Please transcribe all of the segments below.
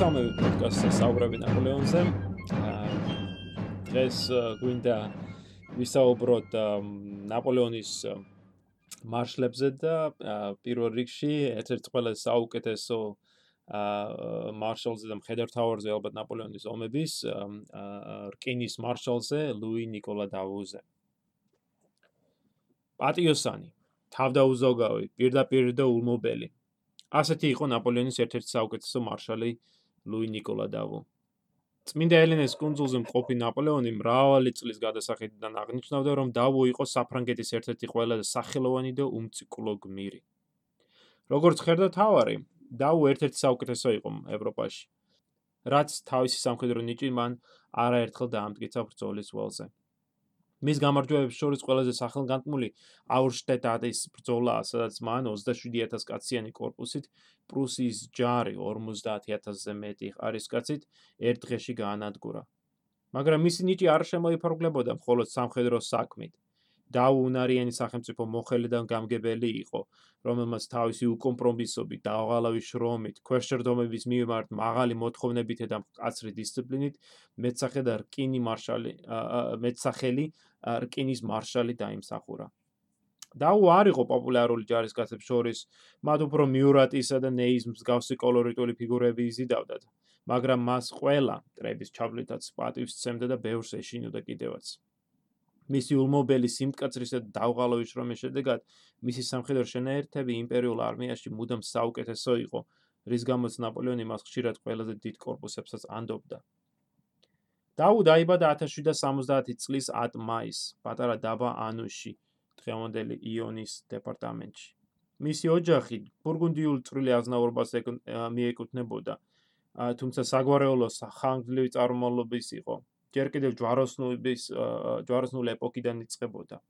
მესამე პოდკასტზე საუბრები ნაპოლეონზე. დღეს გვინდა ვისაუბროთ ნაპოლეონის მარშლებზე და პირველ რიგში ერთ-ერთ ყველაზე საუკეთესო მარშალზე და მხედართავარზე ალბათ ნაპოლეონის ომების რკინის მარშალზე ლუი نيكოლა დავუზე. პატიოსანი, თავდაუზოგავი, პირდაპირ და ულმობელი. ასეთი იყო ნაპოლეონის ერთ-ერთი საუკეთესო მარშალი ლუი ნიკოლა დავო. წმინდა ელენეს კუნძულზე მყოფი ნაპოლეონი მრავალი წლის გადასახედიდან აღნიშნავდა, რომ დავო იყო საფრანგეთის ერთ-ერთი ყველაზე სახელოვანი და უმწიკულო გმირი. როგორც ხედა თავარი, დავო ერთ-ერთი საუკეთესო იყო ევროპაში. რაც თავისი სამხედრო ნიჭი მან არაერთხელ დაამტკიცა ბრძოლის ველზე. მის გამარჯვებებს შორის ყველაზე სახელგანთმული აურშტეტატის ბრძოლაა, სადაც მან 27000 კაციანი корпуსით პრუსიის ჯარი 50000-ზე მეტი ხარისკაცით ერთ დღეში გაანადგურა. მაგრამ მისი ნიჭი არ შემოიფარგლებოდა მხოლოდ სამხედრო საქმით. დაუნარიანი სახელმწიფო მოხელი და გამგებელი იყო, რომელმაც თავისი უკომპრომისობით, დააღალავი შრომით, ქვეშერდომების მიმართ მაღალი მოთხოვნებით და მკაცრი დისციპლინით მეცახე და რკინი მარშალი მეცახელი რკინის მარშალი დაიმსახურა. დაუ არ იყო პოპულარული ჯარისკაცებს შორის, მათ უფრო მიურატისა და ნეის მსგავსი კოლორიტული ფიგურები იზიდავდათ, მაგრამ მას ყველა ტრების ჩავლითაც პატივს სცემდა და ბევრს ეშინოდა კიდევაც. მისი ულმობელი სიმკაცრისა და დავღალვის შრომის შედეგად მისი სამხედრო შენაერთები იმპერიულ არმიაში მუდამ საუკეთესო იყო, რის გამოც ნაპოლეონი მას ხშირად ყველაზე დიდ корпуსებსაც ანდობდა. დაუდ აიბადა 1770 წლის 10 მაისს პატარა დაბა ანუში, დღევანდელი იონის დეპარტამენტში. მისი ოჯახი ბურგუნდიულ წვრილი აზნაურობას მიეკუთვნებოდა, თუმცა საგვარეულო ხანგრძლივი წარმომავლობის იყო. ჯერ კიდევ ჯვაროსნულების ჯვაროსნულ ეპოქიდან იწყებოდა.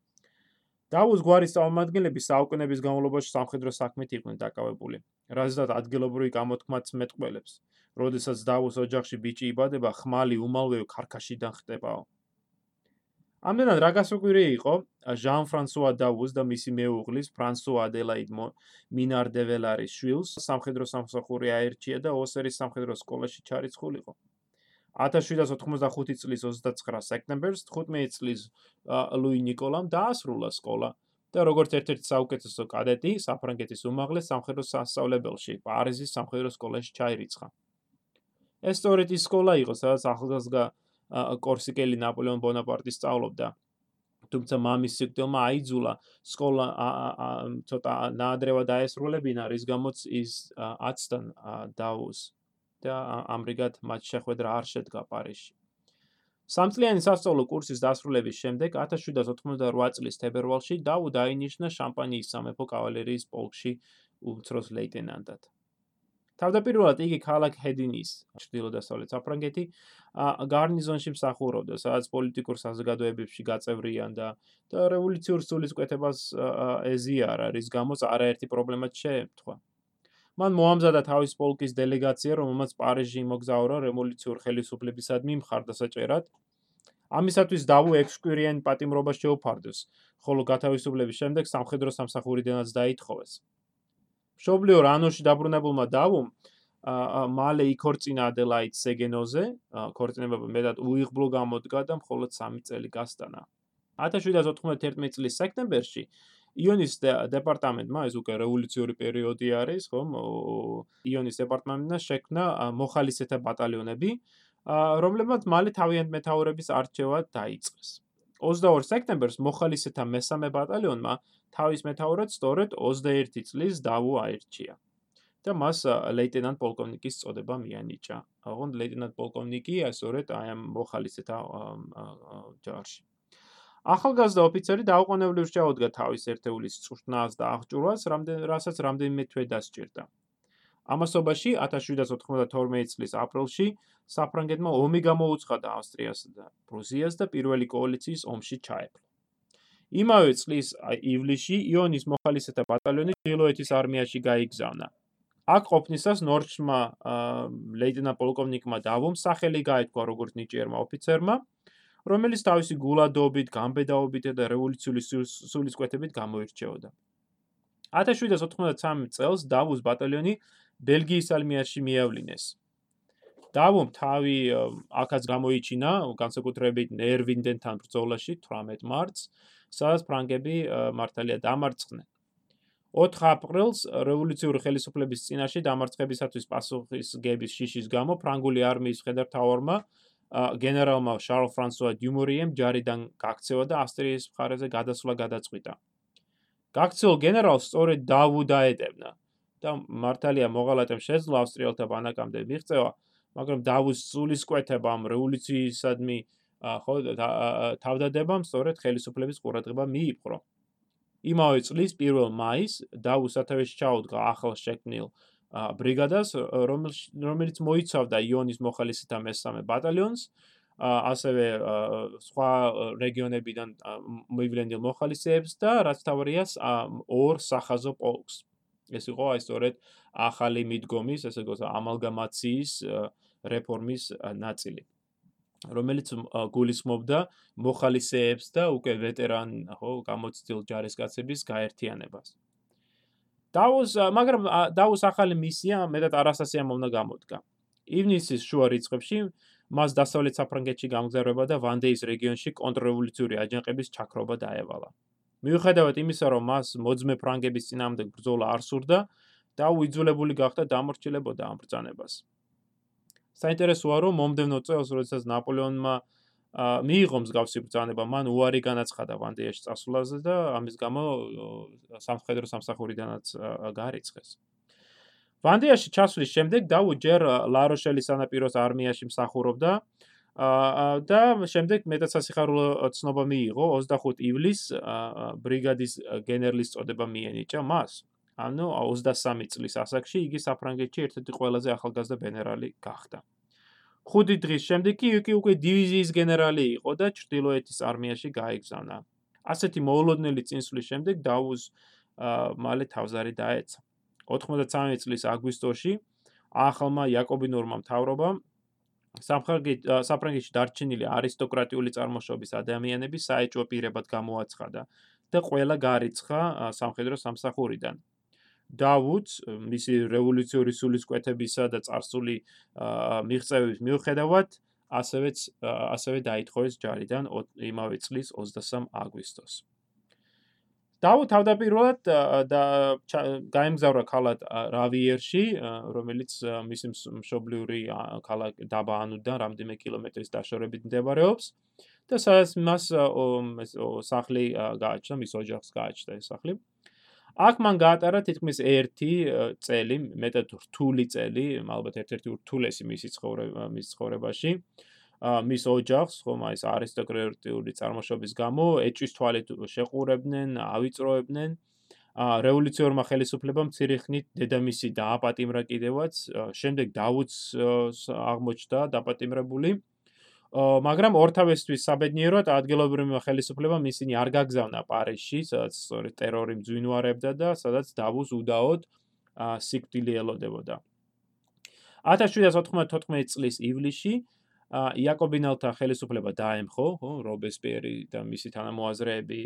დაუს გვარის წარმომადგენლები საუკუნეების განმავლობაში სამხედრო საქმით იყვნენ დაკავებული, რაზეც ადგილობრივი გამოთქმაც მეტყველებს. როდესაც დაუს ოჯახში ბიჭი იბადება, ხმალი უმალვე ქარქაშიდან ხტებაო. ამდენად რა გასაკვირი იყო, ჟან ფრანსუა დაუს და მისი მეუღლის ფრანსუა ადელაიდ მინარ დე ველარის შვილს სამხედრო სამსახური აერჩია და ოსერის სამხედრო სკოლაში ჩარიცხულიყო. 1795 წლის 29 სექტემბერს 15 წლის ლუი ნიკოლამ დაასრულა სკოლა და როგორც ერთ-ერთი საუკეთესო კადეტი საფრანგეთის უმაღლეს სამხედრო სასწავლებელში პარიზის სამხედრო სკოლაში ჩაირიცხა. ეს სწორედ ის სკოლა იყო, სადაც ახალგაზრდა კორსიკელი ნაპოლეონ ბონაპარტი სწავლობდა. თუმცა მამის სიკვდილმა აიძულა სკოლა ცოტა ნაადრევად დაესრულებინა, რის გამოც ის აცთან დაუს. და ამრიგად მათ შეხვედრა არ შედგა პარიზში. სამწლიანი სასწავლო კურსის დასრულების შემდეგ 1788 წლის თებერვალში დაუ დაინიშნა შამპანიის სამეფო კავალერიის პოლკში უმცროს ლეიტენანტად. თავდაპირველად იგი ქალაქ ჰედინის ჩრდილო-დასავლეთ საფრანგეთი გარნიზონში მსახურობდა, სადაც პოლიტიკურ საზოგადოებებში გაწევრიანდა და რევოლუციურ სულისკვეთებას ეზიარა, რის გამოც არაერთი პრობლემა შეემთხვა. მან მოამზადა თავის პოლკის დელეგაცია, რომელმაც პარიზში იმოგზაურა რევოლუციურ ხელისუფლებისადმი მხარდასაჭერად. ამისათვის დავუ ექსკვირიანი პატიმრობა შეუფარდეს, ხოლო გათავისუფლების შემდეგ სამხედრო სამსახურიდანაც დაითხოვეს. მშობლიო რანოში დაბრუნებულმა დავუმ მალე იქორწინა ადელაიდ სეგენოზე, ქორწინება მეტად უიღბლო გამოდგა და მხოლოდ 3 წელი გასტანა. 1791 წლის სექტემბერში იონის დეპარტამენტმა ეს უკვე რევოლუციური პერიოდი არის, ხომ? იონის დეპარტამენტმა შექმნა მოხალისეთა ბატალიონები, რომლებმაც მალე თავიანთ მეთაურების არჩევა დაიწყეს. 22 სექტემბერს მოხალისეთა მესამე ბატალიონმა თავის მეთაურად სწორედ 21 წლის დავუ აირჩია და მას ლეიტენანტ პოლკოვნიკის წოდება მიანიჭა. აღონ ლეიტენანტ პოლკოვნიკი ასორეთ აი ამ მოხალისეთა ჯარში. ახალგაზრდა ოფიცერი დაუყოვნებლივ შეაუდგა თავის ერთეულის წვრთნას და აღჭურვას, რამდენ რასაც რამდენიმე თვე დასჭირდა. ამასობაში 1792 წლის აპრილში საფრანგეთმა ომი გამოუცხადა ავსტრიასა და პრუსიას და პირველი კოალიციის ომში ჩაეფლა. იმავე წლის ივლისში იონის მოხალისეთა ბატალიონი ჩილოეთის არმიაში გაიგზავნა. აქ ყოფნისას ნორჩმა ლეიტენანტ პოლკოვნიკმა დავომ სახელი გაითქვა როგორც ნიჭიერმა ოფიცერმა, რომელიც თავისი გულადობით, გამბედაობით და რევოლუციური სულისკვეთებით გამოირჩეოდა. 1793 წელს დავუს ბატალიონი ბელგიის არმიაში მიავლინეს. დავუმ თავი აქაც გამოიჩინა განსაკუთრებით ნერვინდენთან ბრძოლაში 18 მარტს, სადაც ფრანგები მართალია დამარცხდნენ. 4 აპრილს რევოლუციური ხელისუფლების წინაშე დამარცხებისათვის პასუხისგების შიშის გამო ფრანგული არმიის მხედართავარმა გენერალმა შარლ ფრანსუა დიუმორიემ ჯარიდან გაქცევა და ავსტრიის მხარეზე გადასვლა გადაწყვიტა. გაქცეულ გენერალს სწორედ დავუ დაედევნა და მართალია მოღალატემ შეძლო ავსტრიელთა ბანაკამდე მიღწევა, მაგრამ დავუს სულისკვეთებამ რევოლუციისადმი ხო თავდადებამ სწორედ ხელისუფლების ყურადღება მიიპყრო. იმავე წლის 1 მაისს დავუს სათავეში ჩაუდგა ახალ შექმნილ ბრიგადას, რომელიც მოიცავდა იონის მოხალისეთა მესამე ბატალიონს, ასევე სხვა რეგიონებიდან მოივლენილ მოხალისეებს და რაც თავარიას ორ სახაზო პოლკს. ეს იყო აი სწორედ ახალი მიდგომის, ესე იგი ამალგამაციის რეფორმის ნაწილი. რომელიც გულისხმობდა მოხალისეებს და უკვე ვეტერან, ხო, გამოცდილ ჯარისკაცების გაერთიანებას. დაუს მაგრამ დაუს ახალი მისია მეტად არასასიამოვნო გამოდგა. ივნისის შუა რიცხვებში მას დასავლეთ საფრანგეთში გამგზავრება და ვანდეის რეგიონში კონტრრევოლუციური აჯანყების ჩაქრობა დაევალა. მიუხედავად იმისა, რომ მას მოძმე ფრანგების წინააღმდეგ ბრძოლა არ სურდა, დაუ იძულებული გახდა დამორჩილებოდა ამ ბრძანებას. საინტერესოა, რომ მომდევნო წელს, როდესაც ნაპოლეონმა მიიღო მსგავსი ბრძანება, მან უარი განაცხადა ვანდეაში წასვლაზე და ამის გამო სამხედრო სამსახურიდანაც გარიცხეს. ვანდეაში ჩასვლის შემდეგ დაუ ჯერ ლაროშელის სანაპიროს არმიაში მსახურობდა და შემდეგ მეტად სასიხარულო ცნობა მიიღო 25 ივლისს ბრიგადის გენერლის წოდება მიენიჭა მას. ანუ 23 წლის ასაკში იგი საფრანგეთში ერთ-ერთი ყველაზე ახალგაზრდა გენერალი გახდა. ხუთი დღის შემდეგ კი იგი უკვე დივიზიის გენერალი იყო და ჩრდილოეთის არმიაში გაიგზავნა. ასეთი მოულოდნელი წინსვლის შემდეგ დაუს მალე თავზარი დაეცა. 93 წლის აგვისტოში ახალმა იაკობინურმა მთავრობამ საფრანგეთში დარჩენილი არისტოკრატიული წარმოშობის ადამიანები საეჭვო პირებად გამოაცხადა და ყველა გარიცხა სამხედრო სამსახურიდან. დავუდს მისი რევოლუციური სულისკვეთებისა და царსული მიღწევის მიუხედავად ასევეც ასევე დაითხოვეს ჯარიდან იმავე წლის 23 აგვისტოს. დავუდ თავდაპირველად და გაემგზავრა ქალაქ რავიერში, რომელიც მისი მშობლიური ქალაქ დაბაანუდან რამდენიმე კილომეტრის დაშორებით მდებარეობს და სადაც მას სახლი გააჩნდა, მის ოჯახს გააჩნდა ეს სახლი. აა აქ მან გაატარა თითქმის 1 წელი, მეტად რთული წელი, ალბათ ერთ-ერთი რთულესი მისი ცხოვრება მის ცხოვრებაში. მის ოჯახს, ხომ აი ეს არისტოკრატიული წარმოშობის გამო ეჭვის თვალით შეყურებდნენ, ავიწროებდნენ. ა რევოლუციურმა ხელისუფლებამ ცირიხნით დედამისი დააპატიმრა კიდევაც, შემდეგ დავუდს აღმოჩნდა დაპატიმრებული. მაგრამ ორთავესთვის საბედნიეროდ ადგილობრივი ხელისუფლება ისინი არ გაგზავნა პარიზში, სადაც სწორედ ტერორი მძვინვარებდა და სადაც დავუს უდაოდ სიკვდილი ელოდებოდა. 1794 წლის ივლისში იაკობინელთა ხელისუფლება დაემხო, ხო, რობესპიერი და მისი თანამოაზრეები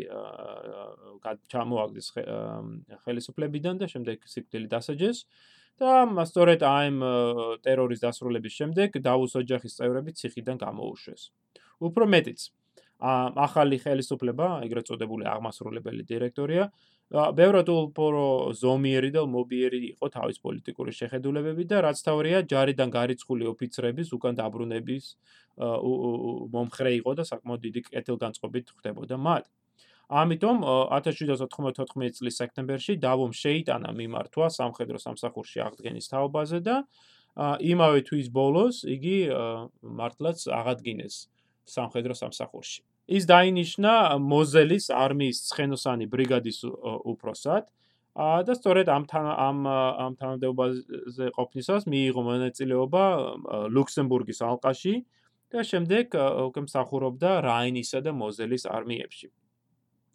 ჩამოაგდეს ხელისუფლებიდან და შემდეგ სიკვდილი დასაჯეს. და მასწორედ აიმ ტერორის დასრულების შემდეგ დავუს ოჯახის წევრები ციხიდან გამოუშვეს. უფრო მეტიც, ახალი ხელისუფლება, ეგრეთ წოდებული აღმასრულებელი დირექტორია, ბევრად უფრო ზომიერი და მობიერი იყო თავის პოლიტიკური შეხედულებები და რაც თავია ჯარიდან გარიცხული ოფიცრების უკან დაბრუნების მომხრე იყო და საკმაოდ დიდი კეთილგანწყობით ხდებოდა მათ. ამიტომ 1794 წლის სექტემბერში დავომ შეიტანა მიმართვა სამხედრო სამსახურში აღდგენის თაობაზე და იმავე თვის ბოლოს იგი მართლაც აღადგინეს სამხედრო სამსახურში. ის დაინიშნა მოზელის არმიის ცხენოსანი ბრიგადის უფროსად და სწორედ ამ ამ ამ თანამდებობაზე ყოფნისას მიიღო მონაწილეობა ლუქსემბურგის ალყაში და შემდეგ უკვე მსახურობდა რაინისა და მოზელის არმიებში.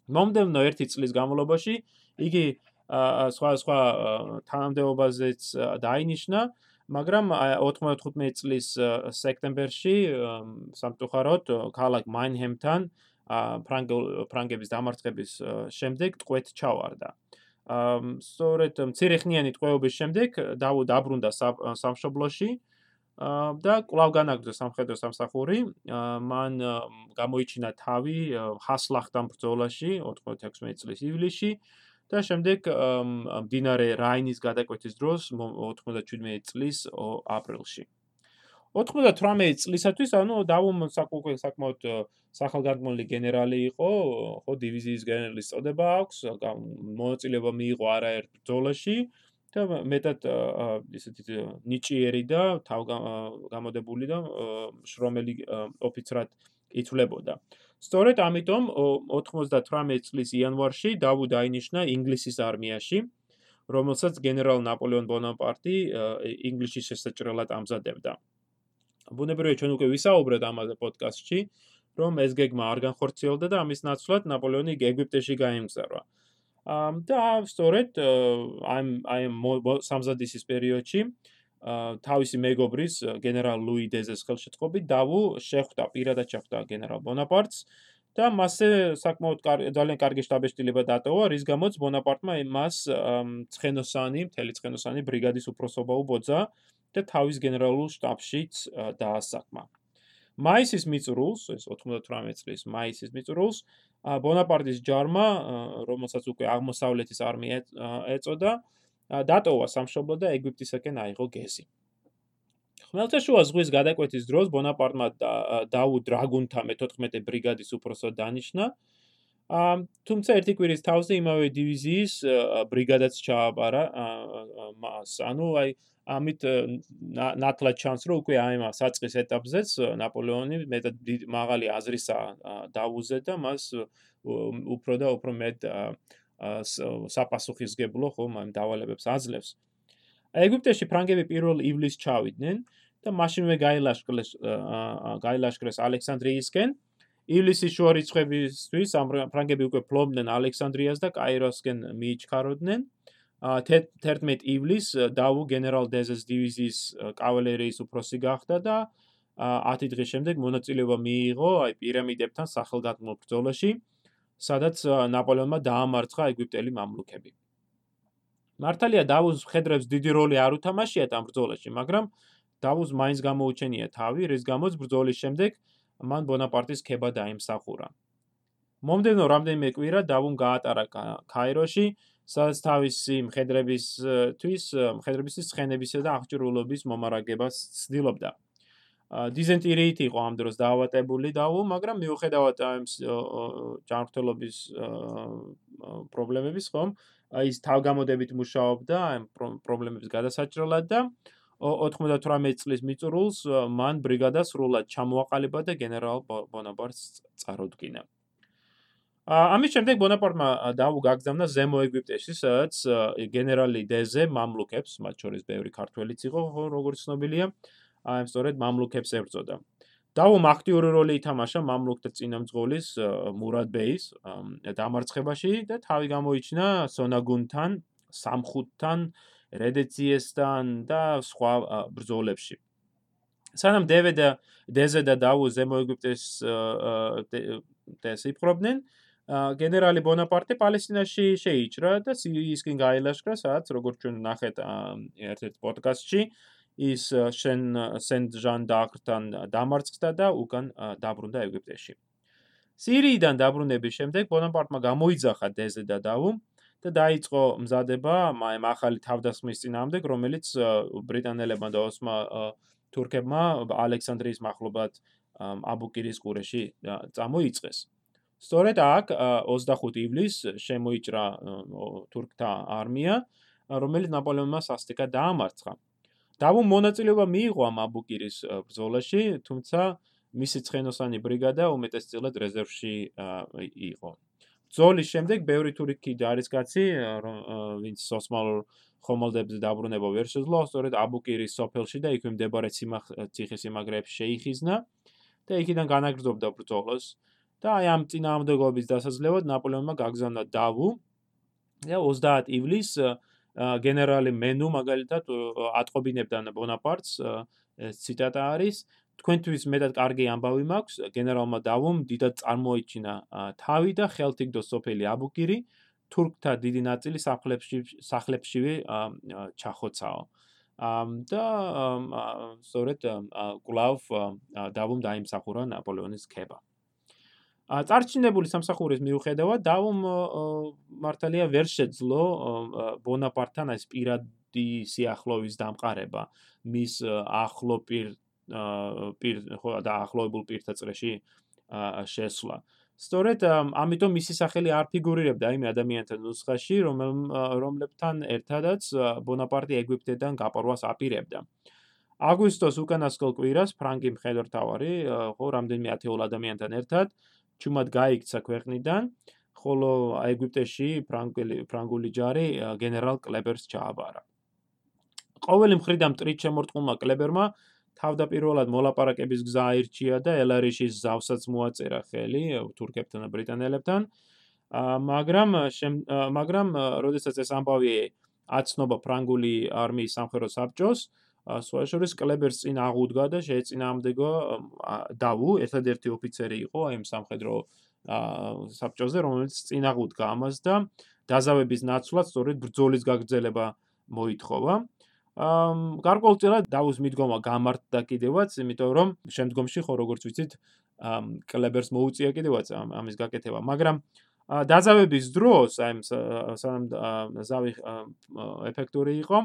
მომდევნო 1 წლის განმავლობაში იგი სხვა სხვა თანამდებობაზეც დაინიშნა, მაგრამ 95 წლის სექტემბერში სამწუხაროდ ქალაქ მაინჰემთან ფრანგების დამარცხების შემდეგ ტყვეთ ჩავარდა. სწორედ მცირეხნიანი ტყვეობის შემდეგ დაბრუნდა სამშობლოში და კვლავ განაგრძო სამხედრო სამსახური. მან გამოიჩინა თავი ჰასლახტან ბრძოლაში 96 წლის ივლისში და შემდეგ მდინარე რაინის გადაკვეთის დროს 97 წლის აპრილში. 98 წლისათვის, ანუ დავუმ საკუთე საკმაოდ სახალგანგმოლი გენერალი იყო, ხო დივიზიის გენერლის წოდება აქვს, მონაწილეობა მიიღო არაერთ ბრძოლაში და მეტად ისეთი ნიჭიერი და თავგამოდებული და შრომელი ოფიცრად იწვლებოდა. სწორედ ამიტომ 98 წლის იანვარში დავუ დაინიშნა ინგლისის არმიაში, რომელსაც გენერალ ნაპოლეონ ბონაპარტი ინგლისში შესაჭრელად ამზადებდა. ბუნებრივია ჩვენ უკვე ვისაუბრეთ ამაზე პოდკასტში, რომ ეს გეგმა არ განხორციელდა და ამის ნაცვლად ნაპოლეონი ეგვიპტეში გაემგზავრა. ამ და სწორედ აი აი სამზადისის პერიოდში თავისი მეგობრის გენერალ ლუი დეზეს ხელშეწყობით დავუ შეხვდა პირადად შეხვდა გენერალ ბონაპარტს და მასზე საკმაოდ ძალიან კარგი შტაბეშტილება დატოვა, რის გამოც ბონაპარტმა მას ცხენოსანი, მთელი ცხენოსანი ბრიგადის უფროსობა უბოძა და თავის გენერალურ შტაბშიც დაასაკმა. მაისის მიწურულს, ეს 98 წლის მაისის მიწურულს, ბონაპარტის ჯარმა, რომელსაც უკვე აღმოსავლეთის არმია ეწოდა, დატოვა სამშობლო და ეგვიპტისაკენ აიღო გეზი. ხმელთაშუა ზღვის გადაკვეთის დროს ბონაპარტმა დაუ დრაგუნთა მე-14 ბრიგადის უფროსად დანიშნა. თუმცა ერთი კვირის თავზე იმავე დივიზიის ბრიგადაც ჩააბარა მას. ანუ აი ამით ნათლად ჩანს რომ უკვე აი ამ საწყის ეტაპზეც ნაპოლეონი მეტად მაღალი აზრისა დაუზე და მას უფრო და უფრო მეტ საპასუხისგებლო ხომ ამ დავალებებს აძლევს. ეგვიპტეში ფრანგები პირველ ივლისს ჩავიდნენ და მაშინვე გაილაშქრეს გაილაშქრეს ალექსანდრიისკენ. ივლისის შუა რიცხვებისთვის ამ ფრანგები უკვე ფლობდნენ ალექსანდრიას და კაიროსკენ მიიჩქაროდნენ. 11 ივლისს დავუ გენერალ დეზეს დივიზიის კავალერიის უფროსი გახდა და 10 დღის შემდეგ მონაწილეობა მიიღო აი პირამიდებთან სახელგანთმო ბრძოლაში, სადაც ნაპოლეონმა დაამარცხა ეგვიპტელი მამლუქები. მართალია დავუს ხედრებს დიდი როლი არ უთამაშია ამ ბრძოლაში, მაგრამ დავუს მაინც გამოუჩენია თავი, რის გამოც ბრძოლის შემდეგ მან ბონაპარტის ქება დაიმსახურა. მომდენო რამდენიმე კვირა დავუმ გაატარა კაიროში სადაც თავისი მხედრებისთვის, მხედრებისთვის ცხენებისა და აღჭურვილობის მომარაგებას ცდილობდა. დიზენტერიით იყო ამ დროს დაავადებული დაუ, მაგრამ მიუხედავად ამ ჯანმრთელობის პრობლემების, ხომ, აი ეს თავგამოდებით მუშაობდა ამ პრობლემების გადასაჭრელად და 98 წლის მიწურულს მან ბრიგადა სრულად ჩამოაყალიბა და გენერალ ბონაპარტს წარუდგინა. ამის შემდეგ ბონაპარტმა დაუ გაგზავნა ზემო ეგვიპტეში, სადაც გენერალი დეზე მამლუქებს, მათ შორის ბევრი ქართველიც იყო, როგორც ცნობილია, აი სწორედ მამლუქებს ებრძოდა. დაუ აქტიური როლი ითამაშა მამლუქთა წინამძღოლის მურად ბეის დამარცხებაში და თავი გამოიჩინა სონაგუნთან, სამხუთთან, რედეციესთან და სხვა ბრძოლებში. სანამ დევე და დეზე და დაუ ზემო ეგვიპტეს დესიფრობდნენ, გენერალი ბონაპარტე პალესტინაში შეიჭრა და სირიისკენ გაილაშქრა, სადაც როგორც ჩვენ ნახეთ ერთ-ერთ პოდკასტში, ის შენ სენტ ჟან დაკრთან დამარცხდა და უკან დაბრუნდა ეგვიპტეში. სირიიდან დაბრუნების შემდეგ ბონაპარტმა გამოიძახა დეზე და დავუ და დაიწყო მზადება ამ ახალი თავდასხმის წინააღმდეგ, რომელიც ბრიტანელებმა და ოსმა თურქებმა ალექსანდრიის მახლობლად აბუკირის ყურეში წამოიწყეს. სწორედ აქ 25 ივლისს შემოიჭრა თურქთა არმია, რომელიც ნაპოლეონმა სასტიკად დაამარცხა. დავუ მონაწილეობა მიიღო ამ აბუკირის ბრძოლაში, თუმცა მისი ცხენოსანი ბრიგადა უმეტესწილად რეზერვში იყო. ბრძოლის შემდეგ ბევრი თურქი ჯარისკაცი, ვინც ოსმალურ ხომალდებზე დაბრუნება ვერ შეძლო, სწორედ აბუკირის სოფელში და იქვე მდებარე ციხესიმაგრეებში შეიხიზნა და იქიდან განაგრძობდა ბრძოლას. და აი ამ წინააღმდეგობის დასაძლევად ნაპოლეონმა გაგზავნა დავუ და 30 ივლისს გენერალი მენუ მაგალითად ატყობინებდა ბონაპარტს ეს ციტატა არის თქვენთვის მეტად კარგი ამბავი მაქვს. გენერალმა დავუმ დიდად წარმოიჩინა თავი და ხელთიგდო სოფელი აბუკირი თურქთა დიდი ნაწილი სახლებში სახლებშივე ჩახოცაო. და სწორედ კლავ დავუმ დაიმსახურა ნაპოლეონის ქება. წარჩინებული სამსახურის მიუხედავად დავუმ მართალია ვერ შეძლო ბონაპარტთან ეს პირადი სიახლოვის დამყარება. მის ახლო პირ ხო და ახლოებულ პირთა წრეში შესვლა. სწორედ ამიტომ მისი სახელი არ ფიგურირებდა იმ ადამიანთა ნუსხაში, რომლებთან ერთადაც ბონაპარტი ეგვიპტედან გაპარვას აპირებდა. აგვისტოს უკანასკნელ კვირას ფრანკი მხედართავარი, ხო, რამდენიმე ათეულ ადამიანთან ერთად ჩუმად გაიქცა ქვეყნიდან, ხოლო ეგვიპტეში ფრანგული ფრანგული ჯარი გენერალ კლებერს ჩააბარა. ყოველი მხრიდან მტრით შემორტყმულმა კლებერმა თავდაპირველად მოლაპარაკების გზა აირჩია და ელარიშის ზავსაც მოაწერა ხელი თურქებთან და ბრიტანელებთან. მაგრამ მაგრამ როდესაც ეს ამბავი აცნობა ფრანგული არმიის სამხედრო საბჭოს, სუაშორის კლებერს წინ აღუდგა და შეეწინააღმდეგა დავუ, ერთადერთი ოფიცერი იყო აი ამ სამხედრო საბჭოზე, რომელიც წინ აღუდგა ამას და დაზავების ნაცვლად სწორედ ბრძოლის გაგრძელება მოითხოვა. ამ გარკვეულწილად დავუს მიდგომა გამართდა კიდევაც, იმიტომ რომ შემდგომში ხო როგორც ვიცით, კლებერს მოუწია კიდევაც ამის გაკეთება, მაგრამ დაზავების დროს, აი სანამ ზავი ეფექტური იყო,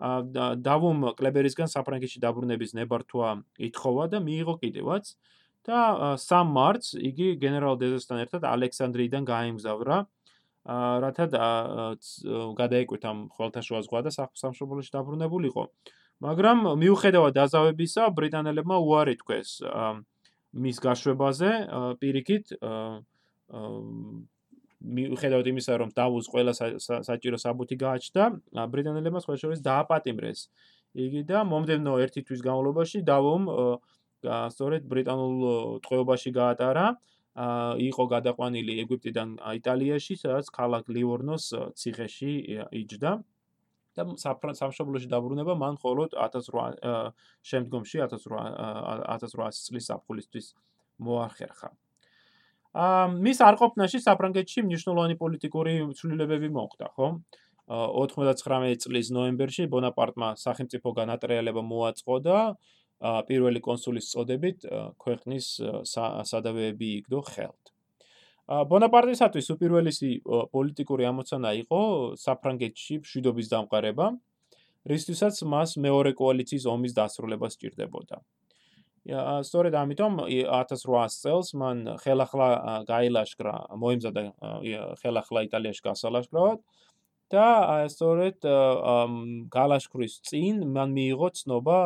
დავუმ კლებერისგან საფრანგეთში დაბრუნების ნებართვა ითხოვა და მიიღო კიდევაც და 3 მარტს იგი გენერალ დეზესთან ერთად ალექსანდრიიდან გაემგზავრა რათა გადაეკვით ამ ხვალთაშუა ზღვა და სამშობლოში დაბრუნებულიყო. მაგრამ მიუხედავად დაზავებისა, ბრიტანელებმა უარი თქვეს მის გაშვებაზე, პირიქით მიუხედავად იმისა, რომ დავუს ყველა საჭირო საბუთი გააჩნდა, ბრიტანელებმა სხვა შორის დააპატიმრეს. იგი და მომდენო ერთი თვის განმავლობაში დავუმ სწორედ ბრიტანულ ტყვეობაში გაატარა. იყო გადაყვანილი ეგვიპტიდან იტალიაში, სადაც ქალაქ ლივორნოს ციხეში იჯდა. და სამშობლოში დაბრუნება მან მხოლოდ 1800 შემდგომში 1800 1800 წლის საფხულისთვის მოახერხა. აა მის არყოფნაში საფრანგეთში მნიშვნელოვანი პოლიტიკური ცვლილებები მოხდა, ხო? 99 წლის ნოემბერში ბონაპარტმა სახელმწიფო განატრიალება მოაწყო და პირველი კონსულის წოდებით ქვეყნის სადავეები იგდო ხელთ. ბონაპარტისათვის უპირველესი პოლიტიკური ამოცანა იყო საფრანგეთში მშვიდობის დამყარება, რისთვისაც მას მეორე კოალიციის ომის დასრულება სჭირდებოდა. სწორედ ამიტომ 1800 წელს მან ხელახლა გაილაშქრა, მოემზადა ხელახლა იტალიაში გასალაშქრად და სწორედ გალაშქრის წინ მან მიიღო ცნობა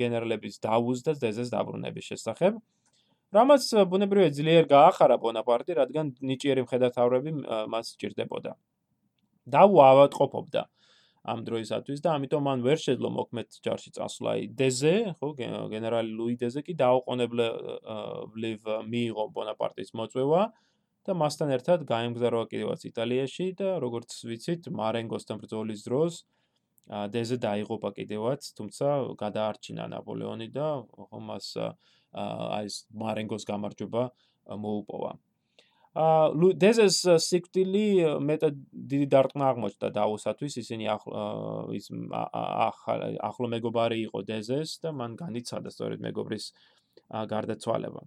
გენერლების დავუს და ზეზეს დაბრუნების შესახებ. რამაც ბუნებრივია ძლიერ გაახარა ბონაპარტი, რადგან ნიჭიერი მხედართავები მას სჭირდებოდა. დავუ ავატყოფობდა ამ დროისათვის და ამიტომ მან ვერ შეძლო მოქმედ ჯარში წასვლა. დეზე, ხო, გენერალი ლუი დეზე კი დაუყოვნებლივ მიიღო ბონაპარტის მოწვევა. და მასთან ერთად გაემგზავრა კიდევაც იტალიაში და როგორც ვიცით, მარენგოსთან ბრძოლის დროს დეზე დაიღუპა კიდევაც, თუმცა გადაარჩინა ნაპოლეონი და ხომას აი ეს მარენგოს გამარჯობა მოუპოვა. ა დეზეს სიკვდილი მეტად დიდი დარტყმა აღმოჩნდა დაუსათვის, ისინი ის ახლო მეგობარი იყო დეზეს და მან განიცადა სწორედ მეგობრის გარდაცვალება.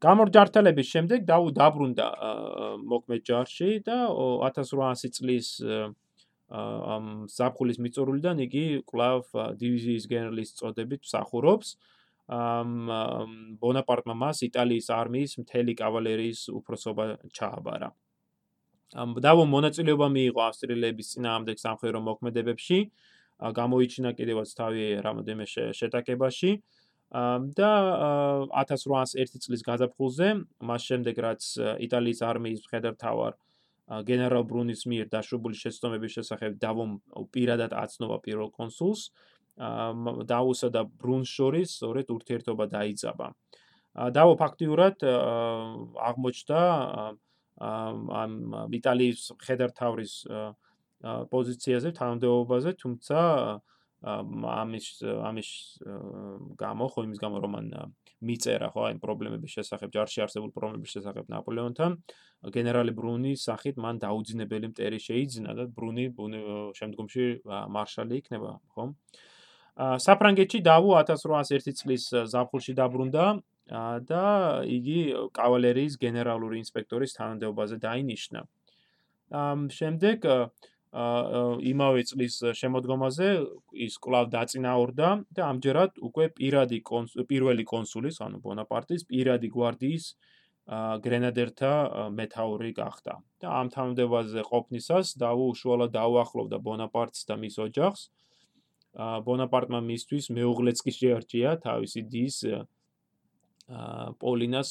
გამორჯართელების შემდეგ დაუ დაბრუნდა მოქმედ ჯარში და 1800 წლის ამ საფხულის მიწურულიდან იგი კლავ დივიზიის გენერლის წოდებით მსახურობს. ამ ბონაპარტმა მას იტალიის არმიის მთელი კავალერიის უფროსობა ჩააბარა. ამ დაუ მონაწილეობა მიიღო ავსტრიელების წინააღმდეგ სამხედრო მოქმედებებში. გამოიჩინა კიდევაც თავი რამოდენიმე შეტაკებაში. და 1801 წლის გაზაფხულზე, მას შემდეგ რაც იტალიის არმიის მხედართავარ გენერალ ბრუნის მიერ დაშვებული შეცდომების შესახებ დავომ პირადად აცნობა პირველ კონსულს, დაუსა და ბრუნს შორის სწორედ ურთიერთობა დაიწყება. დავო ფაქტიურად აღმოჩნდა ამ იტალიის მხედართავრის პოზიციაზე, თანამდებობაზე, თუმცა ამის ამის გამო ხო იმის გამო რომ მან მიწერა ხო აი პრობლემების შესახებ ჯარში არსებულ პრობლემების შესახებ ნაპოლეონთან გენერალი ბრუნის სახით მან დაუძინებელი მტერი შეიძინა და ბრუნი შემდგომში მარშალი იქნება ხო საფრანგეთში დავუ 1801 წლის ზაფხულში დაბრუნდა და იგი კავალერიის გენერალური ინსპექტორის თანამდებობაზე დაინიშნა. ამ შემდეგ იმავე წლის შემოდგომაზე ის კლავ დაწინაურდა და ამჯერად უკვე პირადი პირველი კონსულის, ანუ ბონაპარტის პირადი გვარდიის გრენადერთა მეტაური გახდა. და ამ თანამდებობაზე ყოფნისას დავუ უშუალოდ დაუახლოვდა ბონაპარტს და მის ოჯახს. ბონაპარტმა მისთვის მეუღლეც კი შეარჩია თავისი დის პოლინას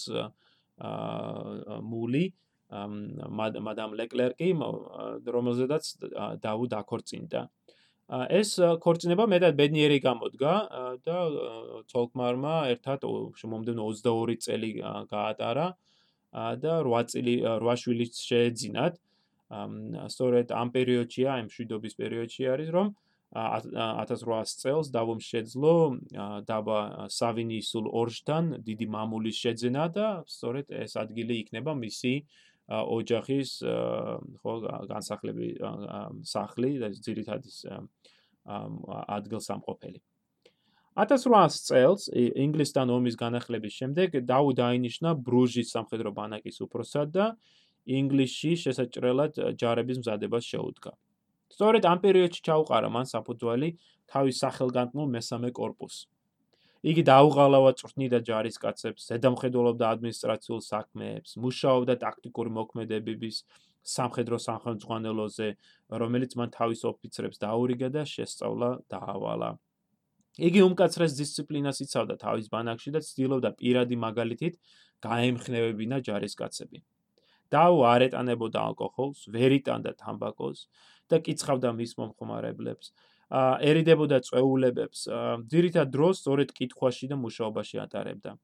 მული მადამ ლეკლერკი რომელზედაც დაუდ აქორწინდა ეს ქორწინება მეტად ბედნიერი გამოდგა და ცოლკმარმა ერთად მომდენო 22 წელი გაატარა და 8 წელი 8 შვილიც შეეძინათ. სწორედ ამ პერიოდშია ამ შვიდობის პერიოდში არის რომ 1800 წელს დავომ შეძლო დაბა სავინის სულ ორშთან დიდი მამულის შეძენა და სწორედ ეს ადგილი იქნება მისი ოჯახის ხო განსახლები სახლი და ძირითადის ადგილსამყოფელი. 1800 წელს ინგლისთან ომის განახლების შემდეგ დაუდ აინიშნა ბრუჟის სამხედრო ბანაკის უფროსად და ინგლისში შესაჭრელად ჯარების მზადებას შეუდგა. სწორედ ამ პერიოდში ჩაუყარა მან საფუძველი თავის სახელგანთმულ მესამე კორპუსს. იგი დაუღალავად წვრთნიდა ჯარისკაცებს, ზედამხედველობდა ადმინისტრაციულ საქმეებს, მუშაობდა ტაქტიკური მოქმედებების სამხედრო სახელმძღვანელოზე, რომელიც მან თავის ოფიცრებს დაურიგა და შესწავლა დაავალა. იგი უმკაცრეს დისციპლინას იცავდა თავის ბანაკში და ცდილობდა პირადი მაგალითით გაემხნევებინა ჯარისკაცები. დაუ არ ეტანებოდა ალკოჰოლს, ვერ იტანდა თამბაქოს და კიცხავდა მის მომხმარებლებს. ერიდებოდა წვეულებებს, ძირითად დროს სწორედ კითხვაში და მუშაობაში ატარებდა.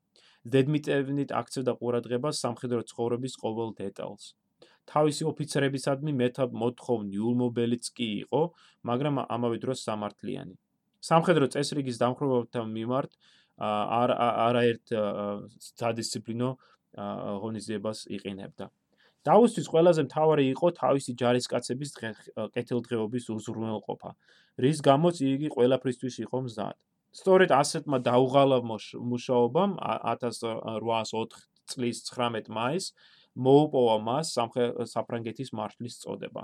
დედმიტევნით აქცევდა ყურადღებას სამხედრო ცხოვრების ყოველ დეტალს. თავისი ოფიცრებისადმი მეთაბ მოთხოვნი ულმობელიც კი იყო, მაგრამ ამავე დროს სამართლიანი. სამხედრო წესრიგის დამხრობებთან მიმართ არ არაერთ სადისციპლინო ღონისძიებას იყენებდა. დაუსთვის ყველაზე მთავარი იყო თავისი ჯარისკაცების კეთილდღეობის უზრუნველყოფა, რის გამოც იგი ყველაფრისთვის იყო მზად. სწორედ ასეთმა დაუღალავ მუშაობამ 1804 წლის 19 მაისს მოუპოვა მას საფრანგეთის მარშლის წოდება.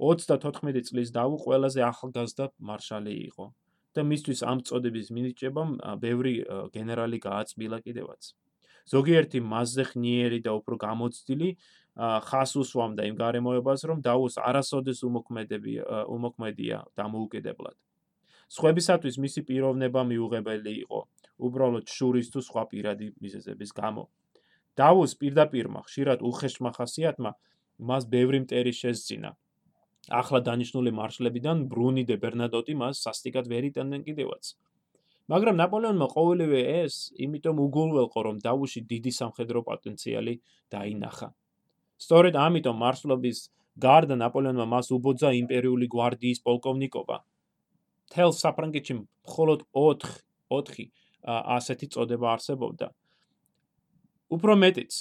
34 წლის დაუ ყველაზე ახალგაზრდა მარშალი იყო და მისთვის ამ წოდების მინიჭებამ ბევრი გენერალი გააწმილა კიდევაც. ზოგიერთი მასზე ხნიერი და უფრო გამოცდილი ხას უსვამდა იმ გარემოებას, რომ დაუს არასოდეს უმოქმედები უმოქმედია დამოუკიდებლად. სხვებისათვის მისი პიროვნება მიუღებელი იყო, უბრალოდ შურის თუ სხვა პირადი მიზეზების გამო. დაუს პირდაპირმა ხშირად უხეშმა ხასიათმა მას ბევრი მტერი შესძინა. ახლა დანიშნული მარშლებიდან ბრუნი და ბერნადოტი მას სასტიკად ვერ იტანდნენ კიდევაც. მაგრამ ნაპოლეონმა ყოველივე ეს, იმიტომ უგულველყო, რომ დაუში დიდი სამხედრო პოტენციალი დაინახა. სწორედ ამიტომ მარშლობის გარდა ნაპოლეონმა მას უბოძა იმპერიული გვარდიის პოლკოვნიკობა. თელ საფრანგეთში მხოლოდ 4 4 ასეთი წოდება არსებობდა. უფრო მეტიც,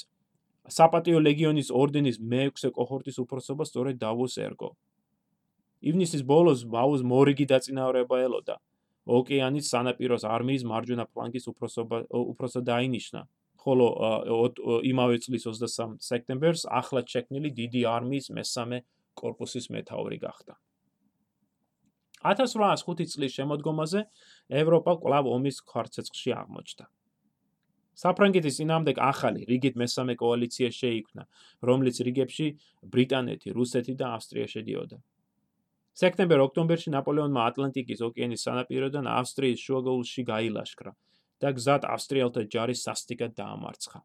საპატიო ლეგიონის ორდენის მე-6 კოჰორტის უფროსობა სწორედ დავოს ერგო. ივნისის ბოლოს მაუს მორიგი დაწინაურება ელოდა. ოკეანის სანაპიროს არმიის მარჯვენა ფლანგის უფროსობა უფროსად დაინიშნა. ხოლო იმავე წლის 23 სექტემბერს ახლა შექმნილი დიდი არმიის მესამე корпуსის მეთაური გახდა. 1805 წლის შემოდგომაზე ევროპა კვლავ ომის ხარცეცხში აღმოჩნდა. საფრანგეთის წინააღმდეგ ახალი რიგით მესამე კოალიცია შეიქმნა, რომლის რიგებში ბრიტანეთი, რუსეთი და ავსტრია შედიოდა. სექტემბერ-ოქტომბერში ნაპოლეონმა ატლანტიკის ოკეანის სანაპიროდან ავსტრიის შუაგულში გაილაშქრა და გზად ავსტრიელთა ჯარი სასტიკად დაამარცხა.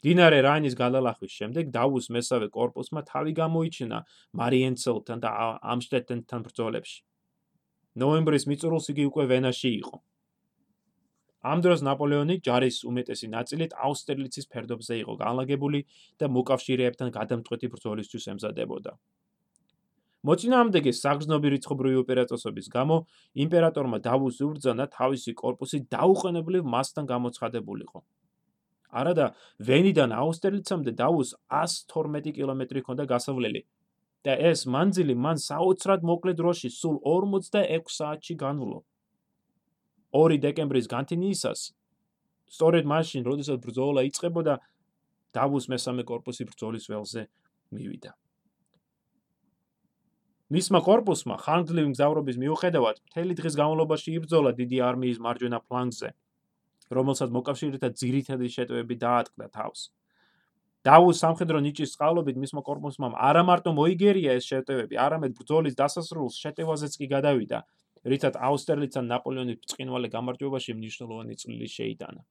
დინარე რაინის გადალახვის შემდეგ დავუს მესავე корпуსმა თავი გამოიჩინა მარიენცელთან და ამშტეტენთან ბრძოლებში. ნოემბრის მიწურულს იგი უკვე ვენაში იყო. ამ დროს ნაპოლეონი ჯარის უმეტესი ნაწილით აუსტერლიცის ფერდობზე იყო განლაგებული და მოკავშირეებთან გადამწყვეტი ბრძოლისთვის ემზადებოდა. მოწინააღმდეგე საგრძნობი რიცხობრივი ოპერაციების გამო იმპერატორმა დავუზი უბრძანა თავისი корпуსი დაუყენებლივ მასთან გამოცხადებულიყო. არადა ვენიდან აუსტერლიცამდე დავუს 112 კილომეტრი ჰქონდა გასავლელი და ეს მანძილი მან საოცრად მოკლე დროში სულ 46 საათში განვლო. 2 დეკემბრის განთინიისას სწორედ მაშინ, როდესაც ბრძოლა იწყებოდა, დავუს მესამე корпуსი ბრძოლის ველზე მივიდა. მისმა корпуსმა ხანგრძლივი მგზავრობის მიუხედავად მთელი დღის განმავლობაში იბრძოლა დიდი არმიის მარჯვენა ფლანგზე, რომელსაც მოკავშირეთა ძირითადი შეტევები დაატყდა თავს. დავუს სამხედრო ნიჭის წყალობით მისმა корпуსმა არა მარტო მოიგერია ეს შეტევები, არამედ ბრძოლის დასასრულს შეტევაზეც კი გადავიდა, რითაც აუსტერლიცთან ნაპოლეონის ბრწყინვალე გამარჯვებაში მნიშვნელოვანი წვლილი შეიტანა.